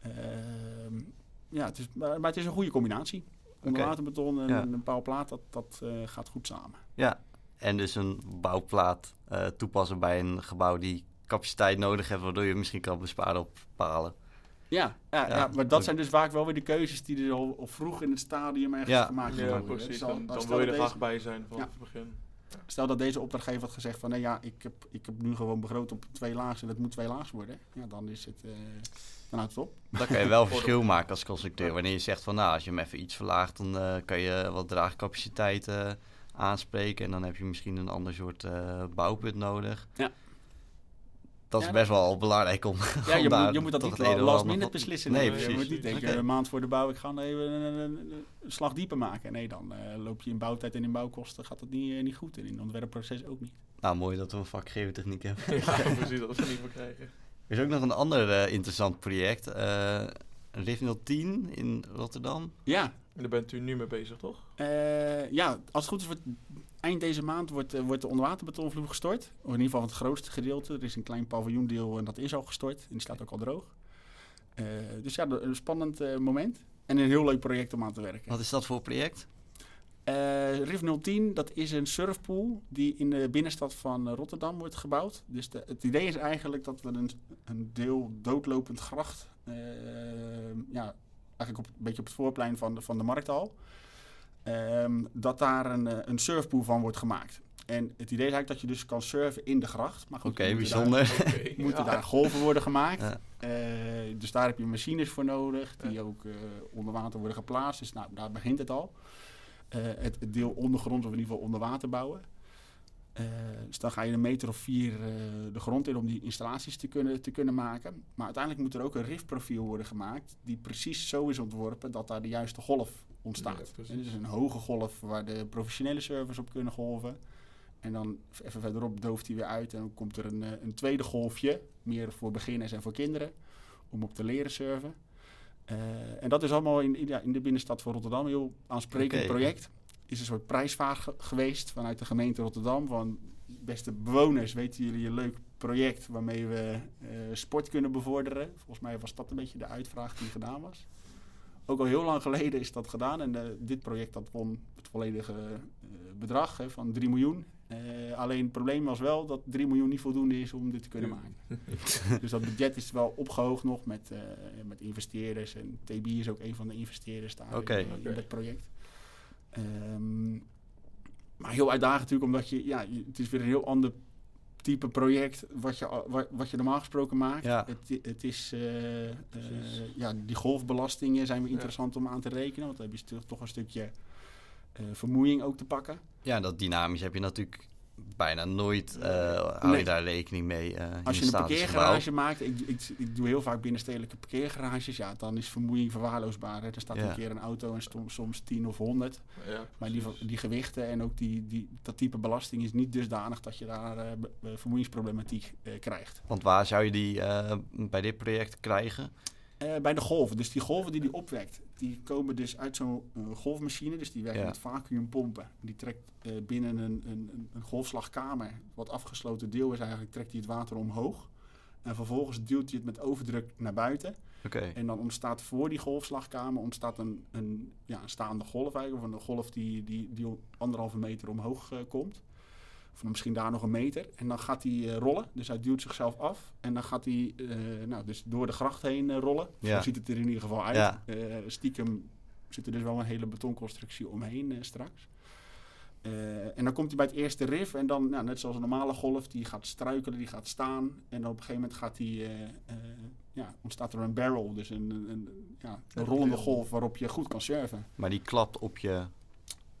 Ehm, ja, het is, maar, het is een goede combinatie. Onderwaterbeton en een bouwplaat, dat, dat uh, gaat goed samen. Ja, en dus een bouwplaat uh, toepassen bij een gebouw die capaciteit nodig heeft, waardoor je misschien kan besparen op palen. Ja, ja, ja, maar dat zijn dus vaak wel weer de keuzes die er al, al vroeg in het stadium eigenlijk gemaakt worden. Ja, precies. Dan, dan, wil je er graag bij zijn van het begin. Stel dat deze opdrachtgever had gezegd van nee ja, ik heb, ik heb nu gewoon begroot op twee laags en het moet twee laags worden. Ja, dan is het, uh, dan houdt het op. Dan kan je wel [LAUGHS] verschil maken als constructeur. Wanneer je zegt van nou, als je hem even iets verlaagt, dan uh, kan je wat draagcapaciteit uh, aanspreken. En dan heb je misschien een ander soort bouwpunt nodig. Ja. Dat is best wel belangrijk om. Ja, [LAUGHS] je, moet, je moet dat niet last minute beslissen. Nee, precies. Je moet niet denken, een maand voor de bouw, ik ga even een, een, een slag dieper maken. Nee, dan uh, loop je in bouwtijd en in bouwkosten gaat het niet, uh, niet goed. En in het ontwerpproces ook niet. Nou, mooi dat we een vak geotechniek hebben. [LAUGHS] ja, [LAUGHS] precies, dat we niet meer krijgen. Er is ook nog een ander uh, interessant project. RIF 10 in Rotterdam. Ja. En daar bent u nu mee bezig, toch? ja, als het goed is wordt eind deze maand wordt, uh, wordt de onderwaterbetonvloer gestort. Of in ieder geval het grootste gedeelte. Er is een klein paviljoendeel en dat is al gestort. En die staat ook al droog. Uh, dus ja, een spannend uh, moment. En een heel leuk project om aan te werken. Wat is dat voor project? RIF 010, dat is een surfpool die in de binnenstad van Rotterdam wordt gebouwd. Dus de, het idee is eigenlijk dat we een, een deel doodlopend gracht... ja, eigenlijk op, een beetje op het voorplein van de, van de markthal... Um, dat daar een, eh, een surfpool van wordt gemaakt. En het idee is eigenlijk dat je dus kan surfen in de gracht. Oké, okay, bijzonder. Daar, okay, [LAUGHS] moeten daar golven worden gemaakt. Uh, dus daar heb je machines voor nodig, die ook uh, onder water worden geplaatst. Dus nou, daar begint het al. Het, het, deel ondergrond, of in ieder geval onder water bouwen. dus dan ga je een meter of vier de grond in om die installaties te kunnen, te kunnen maken. Maar uiteindelijk moet er ook een riftprofiel worden gemaakt, die precies zo is ontworpen dat daar de juiste golf ontstaat. Ja, dus een hoge golf waar de professionele servers op kunnen golven. En dan even verderop dooft hij weer uit en dan komt er een, eh, een tweede golfje, meer voor beginners en voor kinderen, om op te leren surfen. Uh, en dat is allemaal in, ja, in de binnenstad van Rotterdam een heel aansprekend project. Is een soort prijsvraag geweest vanuit de gemeente Rotterdam. Van beste bewoners, weten jullie een leuk project waarmee we uh, sport kunnen bevorderen? Volgens mij was dat een beetje de uitvraag die gedaan was. Ook al heel lang geleden is dat gedaan. En uh, dit project dat won het volledige uh, bedrag hè, van 3 miljoen. Uh, alleen het probleem was wel dat 3 miljoen niet voldoende is om dit te kunnen maken. [LAUGHS] dus dat budget is wel opgehoogd nog met, met investeerders. En TB is ook een van de investeerders daar okay. in, in, het project. Um, maar heel uitdagend natuurlijk, omdat je, ja, het is weer een heel ander type project wat je, wat, wat je normaal gesproken maakt. Ja. Het, het is, uh, uh, ja, die golfbelastingen zijn weer interessant ja. om aan te rekenen. Want dan heb je toch een stukje uh, vermoeiing ook te pakken. Ja, dat dynamisch heb je natuurlijk bijna nooit uh, hou je daar rekening mee. Uh, Als je een parkeergarage maakt, ik, ik, ik, doe heel vaak binnenstedelijke parkeergarages, ja, dan is vermoeiing verwaarloosbaar. Hè. Er staat ja. een keer een auto en soms, soms 10 of 100. Ja, maar die, die gewichten en ook die, die, dat type belasting is niet dusdanig dat je daar uh, vermoeiingsproblematiek krijgt. Want waar zou je die bij dit project krijgen? Uh, bij de golven. Dus die golven die die opwekt, die komen dus uit zo'n uh, golfmachine. Dus die werkt ja. met vacuümpompen. Die trekt uh, binnen een, een, een, golfslagkamer, wat afgesloten deel is eigenlijk, trekt hij het water omhoog. En vervolgens duwt hij het met overdruk naar buiten. Okay. En dan ontstaat voor die golfslagkamer ontstaat een, een, ja, een staande golf eigenlijk. Of een golf die, die, die anderhalve meter omhoog komt. Of misschien daar nog een meter. En dan gaat hij uh, rollen. Dus hij duwt zichzelf af. En dan gaat hij uh, nou, dus door de gracht heen uh, rollen. Ja. Zo ziet het er in ieder geval uit. Ja. stiekem zit er dus wel een hele betonconstructie omheen straks. en dan komt hij bij het eerste rif. En dan, nou, net zoals een normale golf, die gaat struikelen, die gaat staan. En op een gegeven moment gaat die, ja, ontstaat er een barrel. Dus een, een, een ja, een rollende golf waarop je goed kan surfen. Maar die klapt op je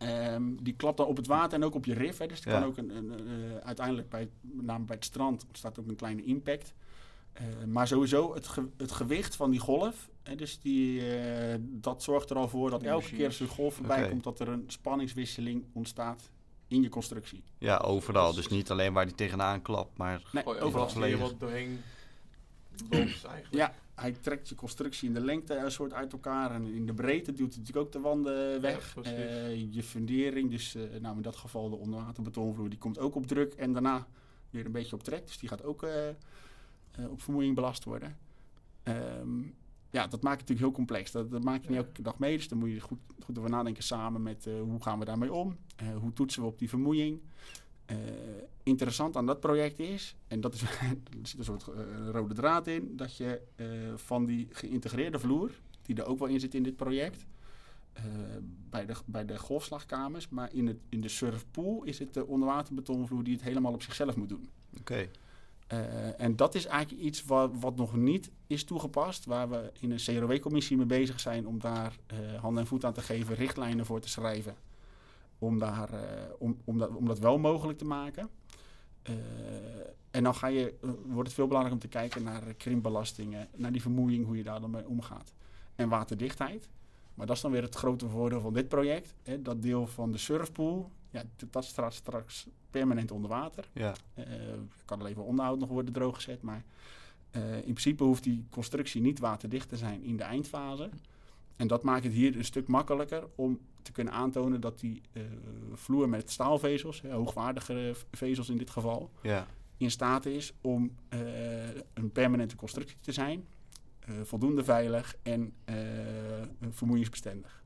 Um, die klapt dan op het water en ook op je rif. Hè. Dus die ja. kan ook een, een, uh, uiteindelijk, bij, met name bij het strand, ontstaat ook een kleine impact. Uh, maar sowieso het, ge het gewicht van die golf, hè, dus die, uh, dat zorgt er al voor dat elke keer als een golf voorbij okay. komt, dat er een spanningswisseling ontstaat in je constructie. Ja, overal. Dus niet alleen waar die tegenaan klapt, maar nee, overal zie je wat doorheen eigenlijk. Ja, hij trekt je constructie in de lengte een soort uit elkaar en in de breedte duwt hij natuurlijk ook de wanden weg. je fundering, dus nou in dat geval de onderwaterbetonvloer, die komt ook op druk en daarna weer een beetje op trek. Dus die gaat ook op vermoeiing belast worden. Um, ja, dat maakt het natuurlijk heel complex. Dat, dat maak je niet elke dag mee. Dus dan moet je goed, goed over nadenken samen met uh, hoe gaan we daarmee om? Uh, hoe toetsen we op die vermoeiing? Uh, interessant aan dat project is, en dat is, [LAUGHS] er zit een soort rode draad in, dat je van die geïntegreerde vloer, die er ook wel in zit in dit project, bij, de, bij de golfslagkamers, maar in, het, in de surfpool is het de onderwaterbetonvloer die het helemaal op zichzelf moet doen. Oké. Uh, en dat is eigenlijk iets wat, wat, nog niet is toegepast, waar we in een CROW-commissie mee bezig zijn om daar uh, hand en voet aan te geven, richtlijnen voor te schrijven, om, daar, uh, om, om, dat, om dat wel mogelijk te maken. en dan ga je, wordt het veel belangrijker om te kijken naar krimpbelastingen, naar die vermoeiing, hoe je daar dan mee omgaat. En waterdichtheid. Maar dat is dan weer het grote voordeel van dit project. Hè, dat deel van de surfpool, ja, dat staat straks permanent onder water. Ja. Uh, kan er even onderhoud nog worden drooggezet, maar in principe hoeft die constructie niet waterdicht te zijn in de eindfase. En dat maakt het hier een stuk makkelijker om te kunnen aantonen dat die uh, vloer met staalvezels, hoogwaardige vezels in dit geval, ja. in staat is om een permanente constructie te zijn, voldoende veilig en vermoeiensbestendig.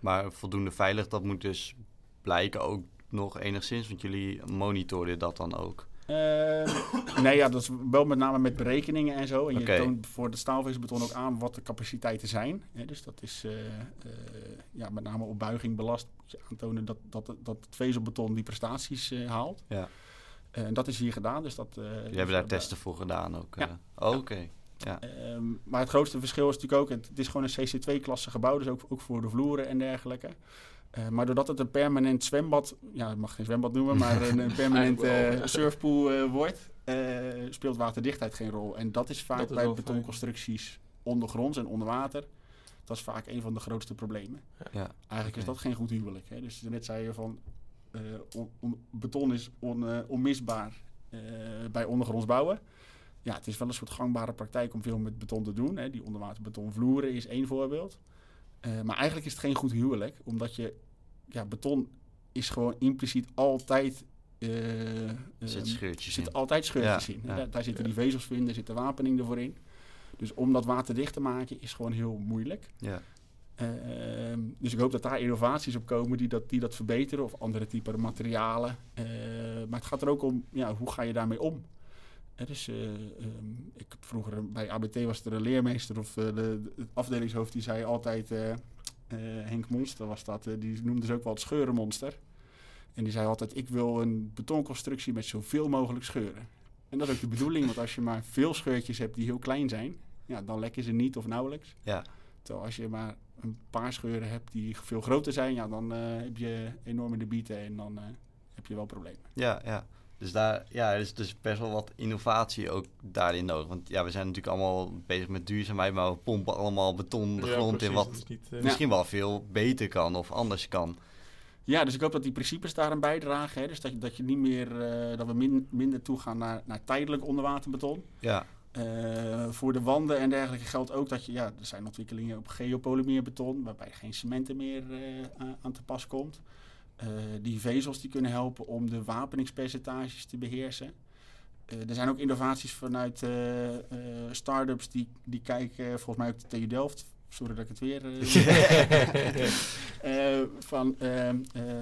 Maar voldoende veilig, dat moet dus blijken ook nog enigszins? Want jullie monitoren dat dan ook? Uh, nee, ja, dat is wel met name met berekeningen en zo. En je toont voor de staalvezelbeton ook aan wat de capaciteiten zijn. dus dat is uh, uh, ja, met name op buiging belast. Moet je aantonen dat, dat, dat het vezelbeton die prestaties eh, haalt. Ja. en dat is hier gedaan. Dus dat, Jullie hebben daar testen voor gedaan ook? Ja. Oh, Oké. Ja. Ehm, maar het grootste verschil is natuurlijk ook, het, het is gewoon een CC2-klasse gebouw, dus ook, ook voor de vloeren en dergelijke. Uh, maar doordat het een permanent zwembad, ja, ik mag geen zwembad noemen, maar [LAUGHS] een, een permanent uh, surfpool uh, wordt, speelt waterdichtheid geen rol. En dat is vaak dat is bij betonconstructies ondergronds en onder water. Dat is vaak een van de grootste problemen. Ja. Eigenlijk is dat geen goed huwelijk. Hè. Dus net zei je van on, on, beton is on, onmisbaar bij ondergronds bouwen. Ja, het is wel een soort gangbare praktijk om veel met beton te doen. Hè. Die onderwaterbetonvloeren is één voorbeeld. Uh, maar eigenlijk is het geen goed huwelijk, omdat je ja, beton is gewoon impliciet altijd. Uh, er zit scheurtjes zit altijd scheurtjes in. Daar, daar, zitten die vezels in, daar zit de wapening ervoor in. Dus om dat waterdicht te maken is gewoon heel moeilijk. Ja. Uh, dus ik hoop dat daar innovaties op komen die dat, die dat verbeteren of andere typen materialen. maar het gaat er ook om, ja, hoe ga je daarmee om? dus, uh, um, ik, vroeger bij ABT was er een leermeester of de, de, afdelingshoofd die zei altijd, Henk Monster was dat, die noemde ze ook wel het scheurenmonster. En die zei altijd, ik wil een betonconstructie met zoveel mogelijk scheuren. En dat is ook de bedoeling, want als je maar veel scheurtjes hebt die heel klein zijn, ja, dan lekken ze niet of nauwelijks. Ja. Terwijl als je maar een paar scheuren hebt die veel groter zijn, ja, dan heb je enorme debieten en dan heb je wel problemen. Ja, ja. Dus daar ja, er is dus best wel wat innovatie ook daarin nodig. Want ja, we zijn natuurlijk allemaal bezig met duurzaamheid, maar we pompen allemaal beton de grond in wat uh, misschien wel veel beter kan of anders kan. Ja, dus ik hoop dat die principes daar een bijdragen. Hè? Dus dat je, dat je niet meer, uh, dat we min, minder toegaan naar, naar tijdelijk onderwaterbeton. Ja. Uh, voor de wanden en dergelijke geldt ook dat je, ja, er zijn ontwikkelingen op geopolymeerbeton, waarbij geen cementen meer aan te pas komt. Uh, die vezels die kunnen helpen om de wapeningspercentages te beheersen. Uh, er zijn ook innovaties vanuit uh, start-ups die, die kijken, volgens mij ook de TU Delft, sorry dat ik het weer. [LAUGHS] [LAUGHS] van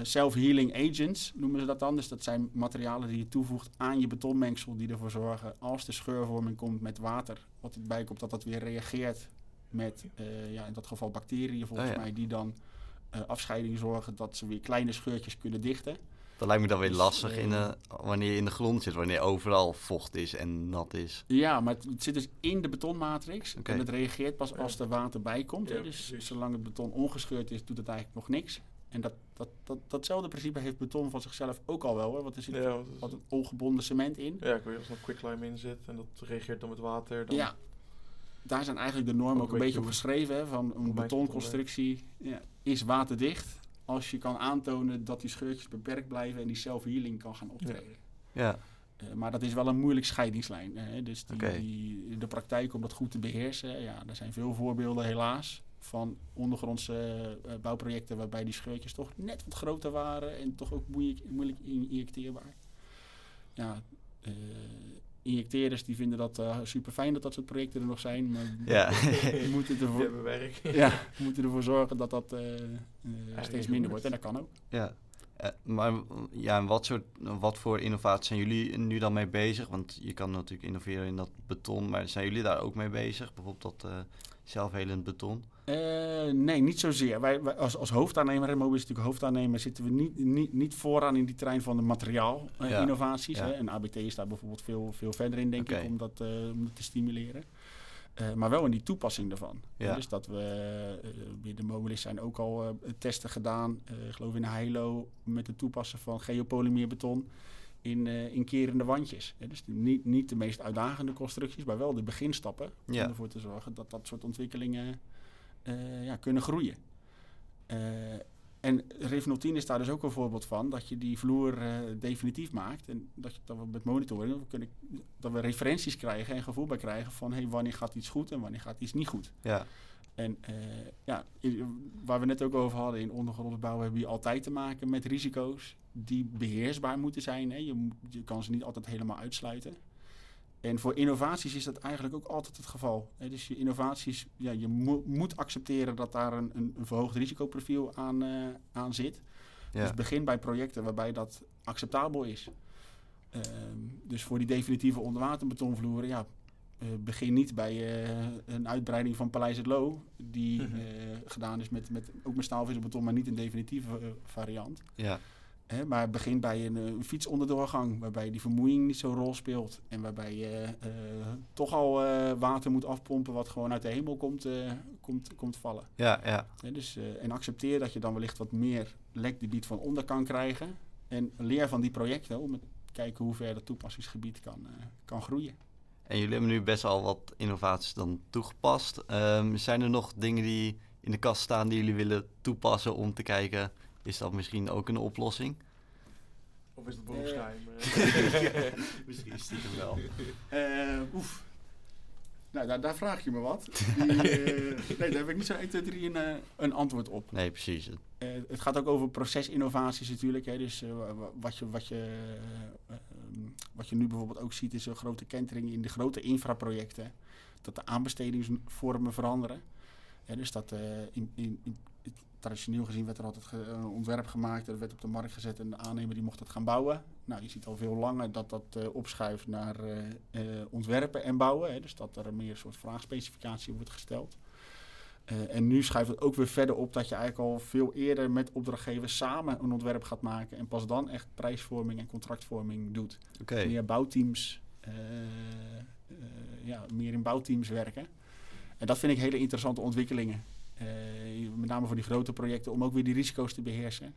self-healing agents noemen ze dat dan. Dus dat zijn materialen die je toevoegt aan je betonmengsel, die ervoor zorgen als de scheurvorming komt met water, wat erbij komt, dat dat weer reageert met, ja, in dat geval bacteriën volgens oh, ja. mij, die dan afscheiding zorgen dat ze weer kleine scheurtjes kunnen dichten. Dat lijkt me dan weer dus, lastig in de, wanneer je in de grond zit, wanneer overal vocht is en nat is. Ja, maar het, zit dus in de betonmatrix okay. en het reageert pas als er water bij komt. Ja, dus zolang het beton ongescheurd is, doet het eigenlijk nog niks. En dat, dat, dat, datzelfde principe heeft beton van zichzelf ook al wel. Hoor, want er zit ja, wat ongebonden cement in. Ja, ik weet als er quicklime in zit en dat reageert dan met water. Dan... Ja, daar zijn eigenlijk de normen ook, ook een beetje op geschreven. Hè, van een betonconstructie ja, is waterdicht. Als je kan aantonen dat die scheurtjes beperkt blijven en die self-healing kan gaan optreden. Ja. maar dat is wel een moeilijk scheidingslijn. Hè? Dus die, die, de praktijk om dat goed te beheersen, ja, er zijn veel voorbeelden helaas van ondergrondse bouwprojecten waarbij die scheurtjes toch net wat groter waren en toch ook moeilijk, moeilijk injecteerbaar. Ja, injecteerders die vinden dat uh, super fijn dat dat soort projecten er nog zijn. Maar [LAUGHS] ja. we [LAUGHS] moeten ervoor, werk. [LAUGHS] ja, moeten ervoor zorgen dat dat uh, uh, steeds minder wordt. En dat kan ook. Ja. Maar ja, wat, soort, wat voor innovaties zijn jullie nu dan mee bezig? Want je kan natuurlijk innoveren in dat beton, maar zijn jullie daar ook mee bezig? Bijvoorbeeld dat zelfhelend beton? Uh, nee, niet zozeer. Wij, wij als, als hoofdaannemer, en is natuurlijk hoofdaannemer, zitten we niet, niet, niet vooraan in die trein van de materiaalinnovaties. Uh, En ABT is daar bijvoorbeeld veel, veel verder in, denk ik, om dat, uh, om dat te stimuleren. Uh, maar wel in die toepassing daarvan. Ja. Dus dat we bij de Mobilis zijn ook al testen gedaan, geloof in Heilo, met het toepassen van geopolymeerbeton in, in kerende wandjes. dus niet, niet de meest uitdagende constructies, maar wel de beginstappen. Om ervoor te zorgen dat dat soort ontwikkelingen uh, ja, kunnen groeien. En Rev 10 is daar dus ook een voorbeeld van, dat je die vloer uh, definitief maakt. En dat, je, dat we met monitoring, dat we, kunnen, dat we referenties krijgen en gevoel bij krijgen van hey, wanneer gaat iets goed en wanneer gaat iets niet goed. Ja. En ja, waar we net ook over hadden, in ondergrondse bouw hebben we altijd te maken met risico's die beheersbaar moeten zijn. Hè. Je, je kan ze niet altijd helemaal uitsluiten. En voor innovaties is dat eigenlijk ook altijd het geval. dus je innovaties, ja, je moet accepteren dat daar een, een, verhoogd risicoprofiel aan, uh, aan zit. Ja. Dus begin bij projecten waarbij dat acceptabel is. Uh, dus voor die definitieve onderwaterbetonvloeren, ja, uh, begin niet bij uh, een uitbreiding van Paleis het Loo, die -hmm. gedaan is met, met, ook met staalvisselbeton, maar niet een definitieve variant. Ja. Hè, maar begin bij een, een, fietsonderdoorgang, waarbij die vermoeiing niet zo'n rol speelt. En waarbij je uh, toch al uh, water moet afpompen wat gewoon uit de hemel komt, uh, komt, komt vallen. Ja, ja. dus, en accepteer dat je dan wellicht wat meer lekgebied van onder kan krijgen. En leer van die projecten om te kijken hoe ver dat toepassingsgebied kan, kan groeien. En jullie hebben nu best al wat innovaties dan toegepast. Um, zijn er nog dingen die in de kast staan die jullie willen toepassen om te kijken is dat misschien ook een oplossing? Of is dat beroepsgeheim? Uh, misschien stiekem wel. Uh, oef. Nou, daar, daar, vraag je me wat. [LAUGHS] Die, uh, nee, daar heb ik niet zo 1, 2, 3 een, een antwoord op. Nee, precies. het gaat ook over procesinnovaties natuurlijk. Hè. Dus wat, je, wat, je, wat je nu bijvoorbeeld ook ziet is een grote kentering in de grote infraprojecten. Dat de aanbestedingsvormen veranderen. dus dat in, in, in traditioneel gezien werd er altijd een ontwerp gemaakt, dat werd op de markt gezet en de aannemer die mocht het gaan bouwen. Nou, je ziet al veel langer dat dat uh, opschuift naar uh, uh, ontwerpen en bouwen. Hè, dus dat er meer een soort vraagspecificatie wordt gesteld. en nu schuift het ook weer verder op dat je eigenlijk al veel eerder met opdrachtgevers samen een ontwerp gaat maken en pas dan echt prijsvorming en contractvorming doet. Okay. Meer bouwteams, ja, meer in bouwteams werken. En dat vind ik hele interessante ontwikkelingen. Uh, met name voor die grote projecten, om ook weer die risico's te beheersen.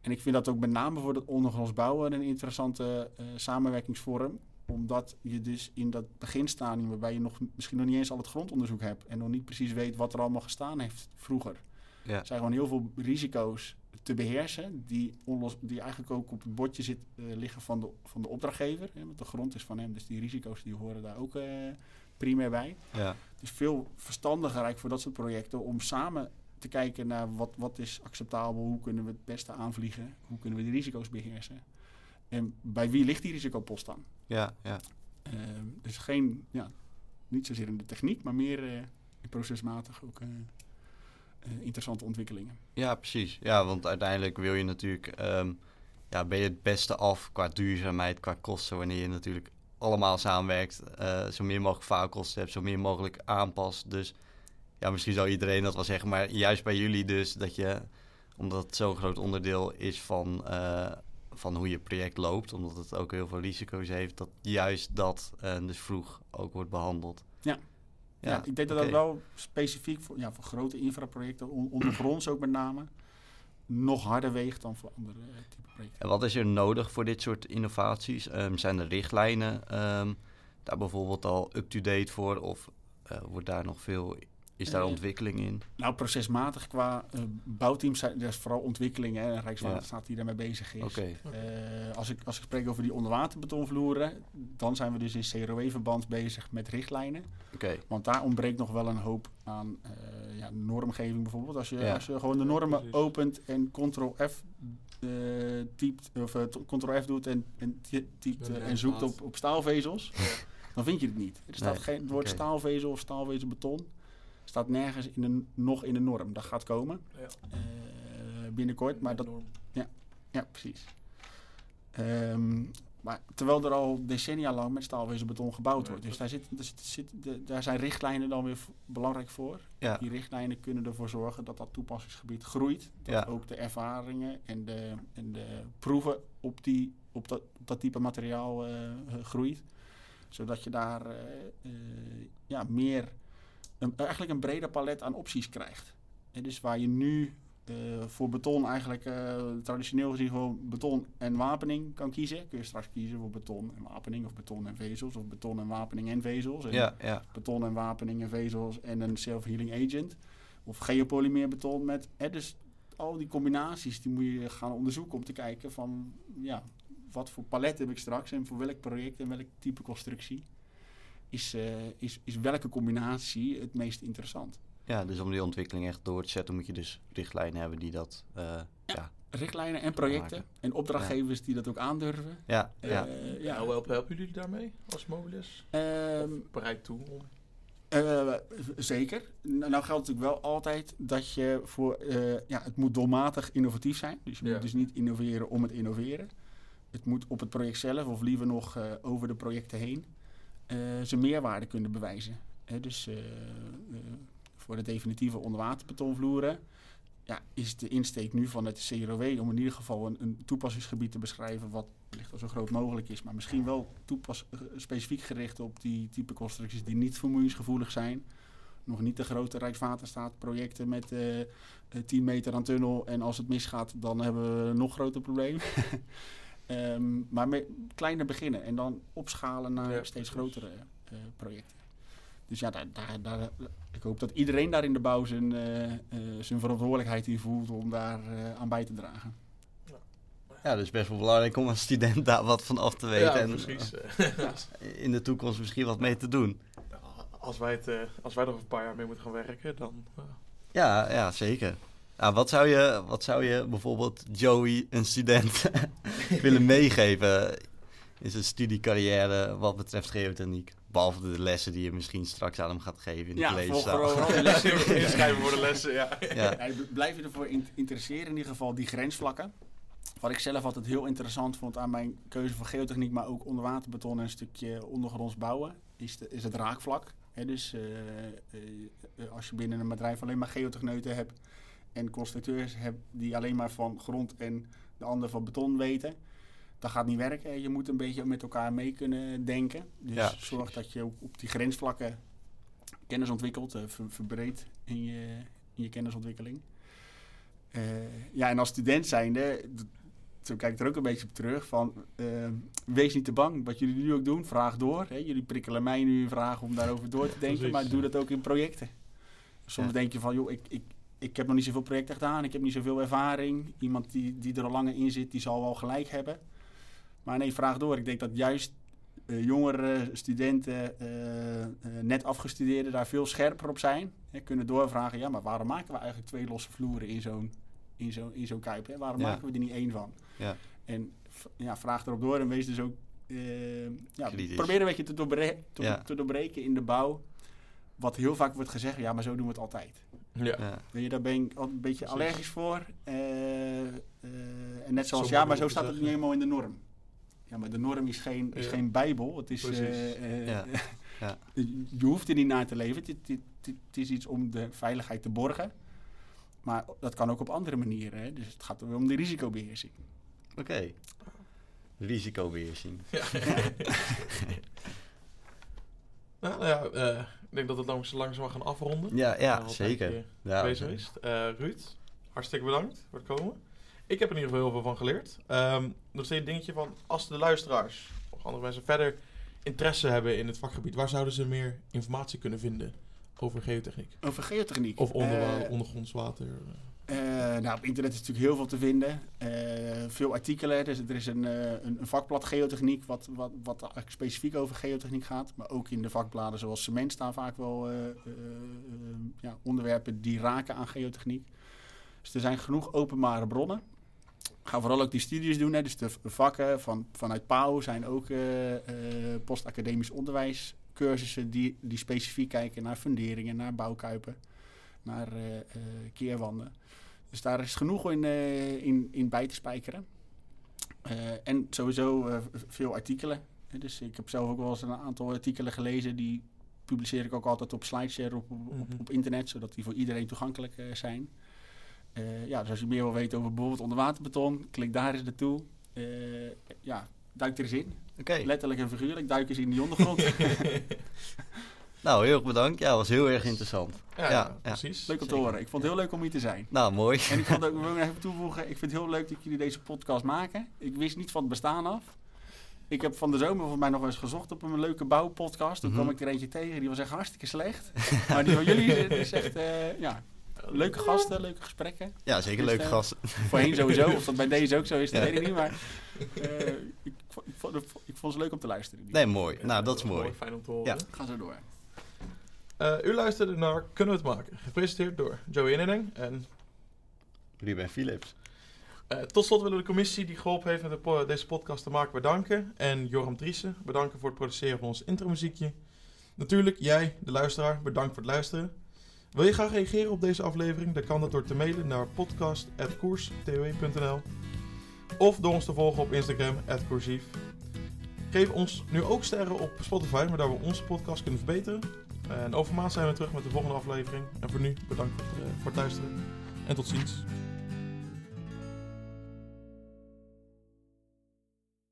En ik vind dat ook met name voor het ondergronds bouwen een interessante uh, samenwerkingsvorm. Omdat je dus in dat beginstadium, waarbij je nog, misschien nog niet eens al het grondonderzoek hebt en nog niet precies weet wat er allemaal gestaan heeft vroeger. Ja. Er zijn gewoon heel veel risico's te beheersen, die, onlos, die eigenlijk ook op het bordje zit, uh, liggen van de, van de opdrachtgever. Hè, want de grond is van hem, dus die risico's die horen daar ook primair bij. Ja. Het is veel verstandiger eigenlijk voor dat soort projecten om samen te kijken naar wat, wat is acceptabel, hoe kunnen we het beste aanvliegen, hoe kunnen we die risico's beheersen. En bij wie ligt die risicopost dan? Ja, ja. Uh, dus geen, ja, niet zozeer in de techniek, maar meer uh, procesmatig ook uh, interessante ontwikkelingen. Ja, precies. Ja, want uiteindelijk wil je natuurlijk, um, ja, ben je het beste af qua duurzaamheid, qua kosten, wanneer je natuurlijk allemaal samenwerkt, uh, zo min mogelijk faalkosten hebt, zo min mogelijk aanpast. Dus ja, misschien zou iedereen dat wel zeggen, maar juist bij jullie dus dat je, omdat het zo'n groot onderdeel is van, uh, van hoe je project loopt, omdat het ook heel veel risico's heeft, dat juist dat uh, dus vroeg ook wordt behandeld. Ja. Ja, ja ik denk dat okay. dat wel specifiek voor, ja, voor grote infraprojecten, on ondergronds ook met name, nog harder weegt dan voor andere typen projecten. En wat is er nodig voor dit soort innovaties? Um, zijn er richtlijnen um, daar bijvoorbeeld al up-to-date voor? Of uh, wordt daar nog veel Is daar ontwikkeling in? Nou, procesmatig qua uh, bouwteams, dat is vooral ontwikkeling. Hè, Rijkswaterstaat ja. die daarmee bezig is. Okay. als, ik, als ik spreek over die onderwaterbetonvloeren, dan zijn we dus in CROW-verband bezig met richtlijnen. Okay. Want daar ontbreekt nog wel een hoop aan ja, normgeving bijvoorbeeld. Als je, als je gewoon de normen opent en Ctrl-F uh, typt, of uh, Ctrl-F doet en, en, typt, uh, en zoekt op, op staalvezels, ja. [LAUGHS] dan vind je het niet. Er staat nee. geen het woord okay. staalvezel of staalvezelbeton. Staat nergens in de, nog in de norm. Dat gaat komen ja. binnenkort. Maar dat, ja, ja, precies. Um, maar terwijl er al decennia lang met staalwezenbeton gebouwd wordt. Dus daar, zit, daar, zit, zit de, daar zijn richtlijnen dan weer belangrijk voor. Ja. Die richtlijnen kunnen ervoor zorgen dat dat toepassingsgebied groeit. Dat ja. ook de ervaringen en de, en de proeven op, die, op, dat, op dat type materiaal uh, groeit. Zodat je daar uh, uh, ja, meer, een, eigenlijk een breder palet aan opties krijgt. En dus waar je nu uh, voor beton eigenlijk uh, traditioneel gezien gewoon beton en wapening kan kiezen. Kun je straks kiezen voor beton en wapening of beton en vezels of beton en wapening en vezels. En ja, ja. Beton en wapening en vezels en een self-healing agent. Of geopolymeer beton met... Hè, dus al die combinaties die moet je gaan onderzoeken om te kijken van... Ja, wat voor palet heb ik straks en voor welk project en welk type constructie is, uh, is, is welke combinatie het meest interessant. Ja, dus om die ontwikkeling echt door te zetten, moet je dus richtlijnen hebben die dat. Uh, ja, ja, richtlijnen en projecten en opdrachtgevers ja. die dat ook aandurven. Ja, uh, ja. ja. Hoe helpen, helpen jullie daarmee als Mobilis? Um, bereid toe om. Uh, zeker. Nou, nou, geldt natuurlijk wel altijd dat je voor. ja, het moet doelmatig innovatief zijn. Dus je moet dus niet innoveren om het innoveren. Het moet op het project zelf, of liever nog over de projecten heen, zijn meerwaarde kunnen bewijzen. dus voor de definitieve onderwaterbetonvloeren ja, is de insteek nu van het CROW om in ieder geval een, een toepassingsgebied te beschrijven wat wellicht al zo groot mogelijk is, maar misschien wel specifiek gericht op die type constructies die niet vermoeiensgevoelig zijn. Nog niet de grote Rijkswaterstaat-projecten met uh, 10 meter aan tunnel en als het misgaat dan hebben we een nog groter probleem. [LAUGHS] um, maar met kleiner beginnen en dan opschalen naar ja, steeds grotere uh, projecten. Dus ja, daar, daar, daar, ik hoop dat iedereen daar in de bouw zijn, uh, uh, zijn verantwoordelijkheid in voelt om daar uh, aan bij te dragen. Ja, dus best wel belangrijk om als student daar wat van af te weten. Ja, en precies. in de toekomst misschien wat mee te doen. Als wij, het, als wij er een paar jaar mee moeten gaan werken, dan... Ja, ja, zeker. Nou, wat, zou je, wat zou je bijvoorbeeld Joey, een student, [LAUGHS] willen meegeven in zijn studiecarrière wat betreft geotechniek? Behalve de lessen die je misschien straks aan hem gaat geven in de ja, collegezaal. Ja, vooral de lessen. [LAUGHS] Inschrijven voor de lessen, ja. ja. ja blijf je ervoor interesseren, in ieder geval die grensvlakken. Wat ik zelf altijd heel interessant vond aan mijn keuze voor geotechniek, maar ook onderwaterbeton en een stukje ondergronds bouwen, is, de, is het raakvlak. He, dus uh, uh, als je binnen een bedrijf alleen maar geotechneuten hebt en constructeurs hebt die alleen maar van grond en de ander van beton weten, dat gaat niet werken. Je moet een beetje met elkaar mee kunnen denken. Dus ja, zorg dat je op die grensvlakken kennis ontwikkelt, uh, ver, verbreedt in je, in je kennisontwikkeling. Uh, ja, en als student zijnde, zo kijk ik er ook een beetje op terug, van uh, wees niet te bang. Wat jullie nu ook doen, vraag door. Hè. Jullie prikkelen mij nu een vraag om daarover door te denken, maar doe dat ook in projecten. Soms ja. denk je van, joh, ik, ik, ik heb nog niet zoveel projecten gedaan, ik heb niet zoveel ervaring. Iemand die, die er al langer in zit, die zal wel gelijk hebben. Maar nee, vraag door. Ik denk dat juist uh, jongere studenten, uh, uh, net afgestudeerden, daar veel scherper op zijn. Hè, kunnen doorvragen, ja, maar waarom maken we eigenlijk twee losse vloeren in zo'n in zo'n in zo'n kuip? Hè? Waarom Ja. maken we er niet één van? Ja. En ja, vraag erop door en wees dus ook... ja, probeer een beetje te, doorbre te, Ja. te doorbreken in de bouw. Wat heel vaak wordt gezegd, ja, maar zo doen we het altijd. Ja. Ja. Daar ben ik een beetje Precies. allergisch voor. Eh, eh, en net zoals, Zo ja, maar zo staat het niet helemaal in de norm. Ja, maar de norm is geen, is Ja. geen bijbel. Het is, eh, eh, Ja. [LAUGHS] Ja. je hoeft er niet naar te leven. Het, het, het, het is iets om de veiligheid te borgen. Maar dat kan ook op andere manieren. Hè? Dus het gaat er weer om de risicobeheersing. Oké. Risicobeheersing. [LAUGHS] Nou ja, eh, denk dat we het langs, langzaam gaan afronden. Ja, ja zeker. Ja, bezig is. Eh, Ruud, hartstikke bedankt voor het komen. Ik heb er in ieder geval heel veel van geleerd. Ehm nog steeds een dingetje van, als de luisteraars of andere mensen verder interesse hebben in het vakgebied, waar zouden ze meer informatie kunnen vinden over geotechniek? Over geotechniek? Of onder, ondergronds water? Uh, nou, op internet is natuurlijk heel veel te vinden. Uh, veel artikelen. Dus er is een, uh, een, vakblad geotechniek wat, wat, wat eigenlijk specifiek over geotechniek gaat. Maar ook in de vakbladen zoals cement staan vaak wel ja, onderwerpen die raken aan geotechniek. Dus er zijn genoeg openbare bronnen. Ga vooral ook die studies doen. Hè. Dus de vakken van, vanuit PAU zijn ook postacademisch onderwijscursussen die, die specifiek kijken naar funderingen, naar bouwkuipen, naar keerwanden. Dus daar is genoeg in, uh, in, in bij te spijkeren. En sowieso veel artikelen. Dus ik heb zelf ook wel eens een aantal artikelen gelezen. Die publiceer ik ook altijd op SlideShare op, op, mm -hmm. op internet. Zodat die voor iedereen toegankelijk zijn. ja, dus als je meer wil weten over bijvoorbeeld onderwaterbeton, klik daar eens naartoe. ja, duik er eens in. Okay. Letterlijk en figuurlijk, duik eens in die ondergrond. [LAUGHS] [LAUGHS] Nou, heel erg bedankt. Ja, was heel erg interessant. Ja, ja, precies. Leuk om te horen. Ik vond het heel leuk om hier te zijn. Nou, mooi. En ik vond ook, [LAUGHS] wil even toevoegen, ik vind het heel leuk dat jullie deze podcast maken. Ik wist niet van het bestaan af. Ik heb van de zomer volgens mij nog eens gezocht op een leuke bouwpodcast. Toen mm kwam ik er eentje tegen, die was echt hartstikke slecht. maar die van jullie [LAUGHS] is echt, uh, ja, leuke gasten, leuke gesprekken. Ja, zeker leuke uh, gasten. Voorheen sowieso, [LAUGHS] of dat bij deze ook zo is, dat weet ik niet. Maar uh, ik, ik, vond, ik, vond, ze leuk om te luisteren. Nee, mooi. Nou, dat is mooi. Fijn om te horen. Ja. Ga zo door. Uh, u luisterde naar Kunnen we het maken? Gepresenteerd door Joey Inneding en... Ruben Philips. Uh, tot slot willen we de commissie die geholpen heeft met de po deze podcast te maken bedanken. En Joram Driessen bedanken voor het produceren van ons intromuziekje. Natuurlijk, jij, de luisteraar, bedankt voor het luisteren. Wil je graag reageren op deze aflevering? Dan kan dat door te mailen naar podcast.koerstoe.nl Of door ons te volgen op Instagram, @coursief. Geef ons nu ook sterren op Spotify, waardoor we onze podcast kunnen verbeteren. En over maand zijn we terug met de volgende aflevering. En voor nu bedankt voor, uh, voor het luisteren. En tot ziens.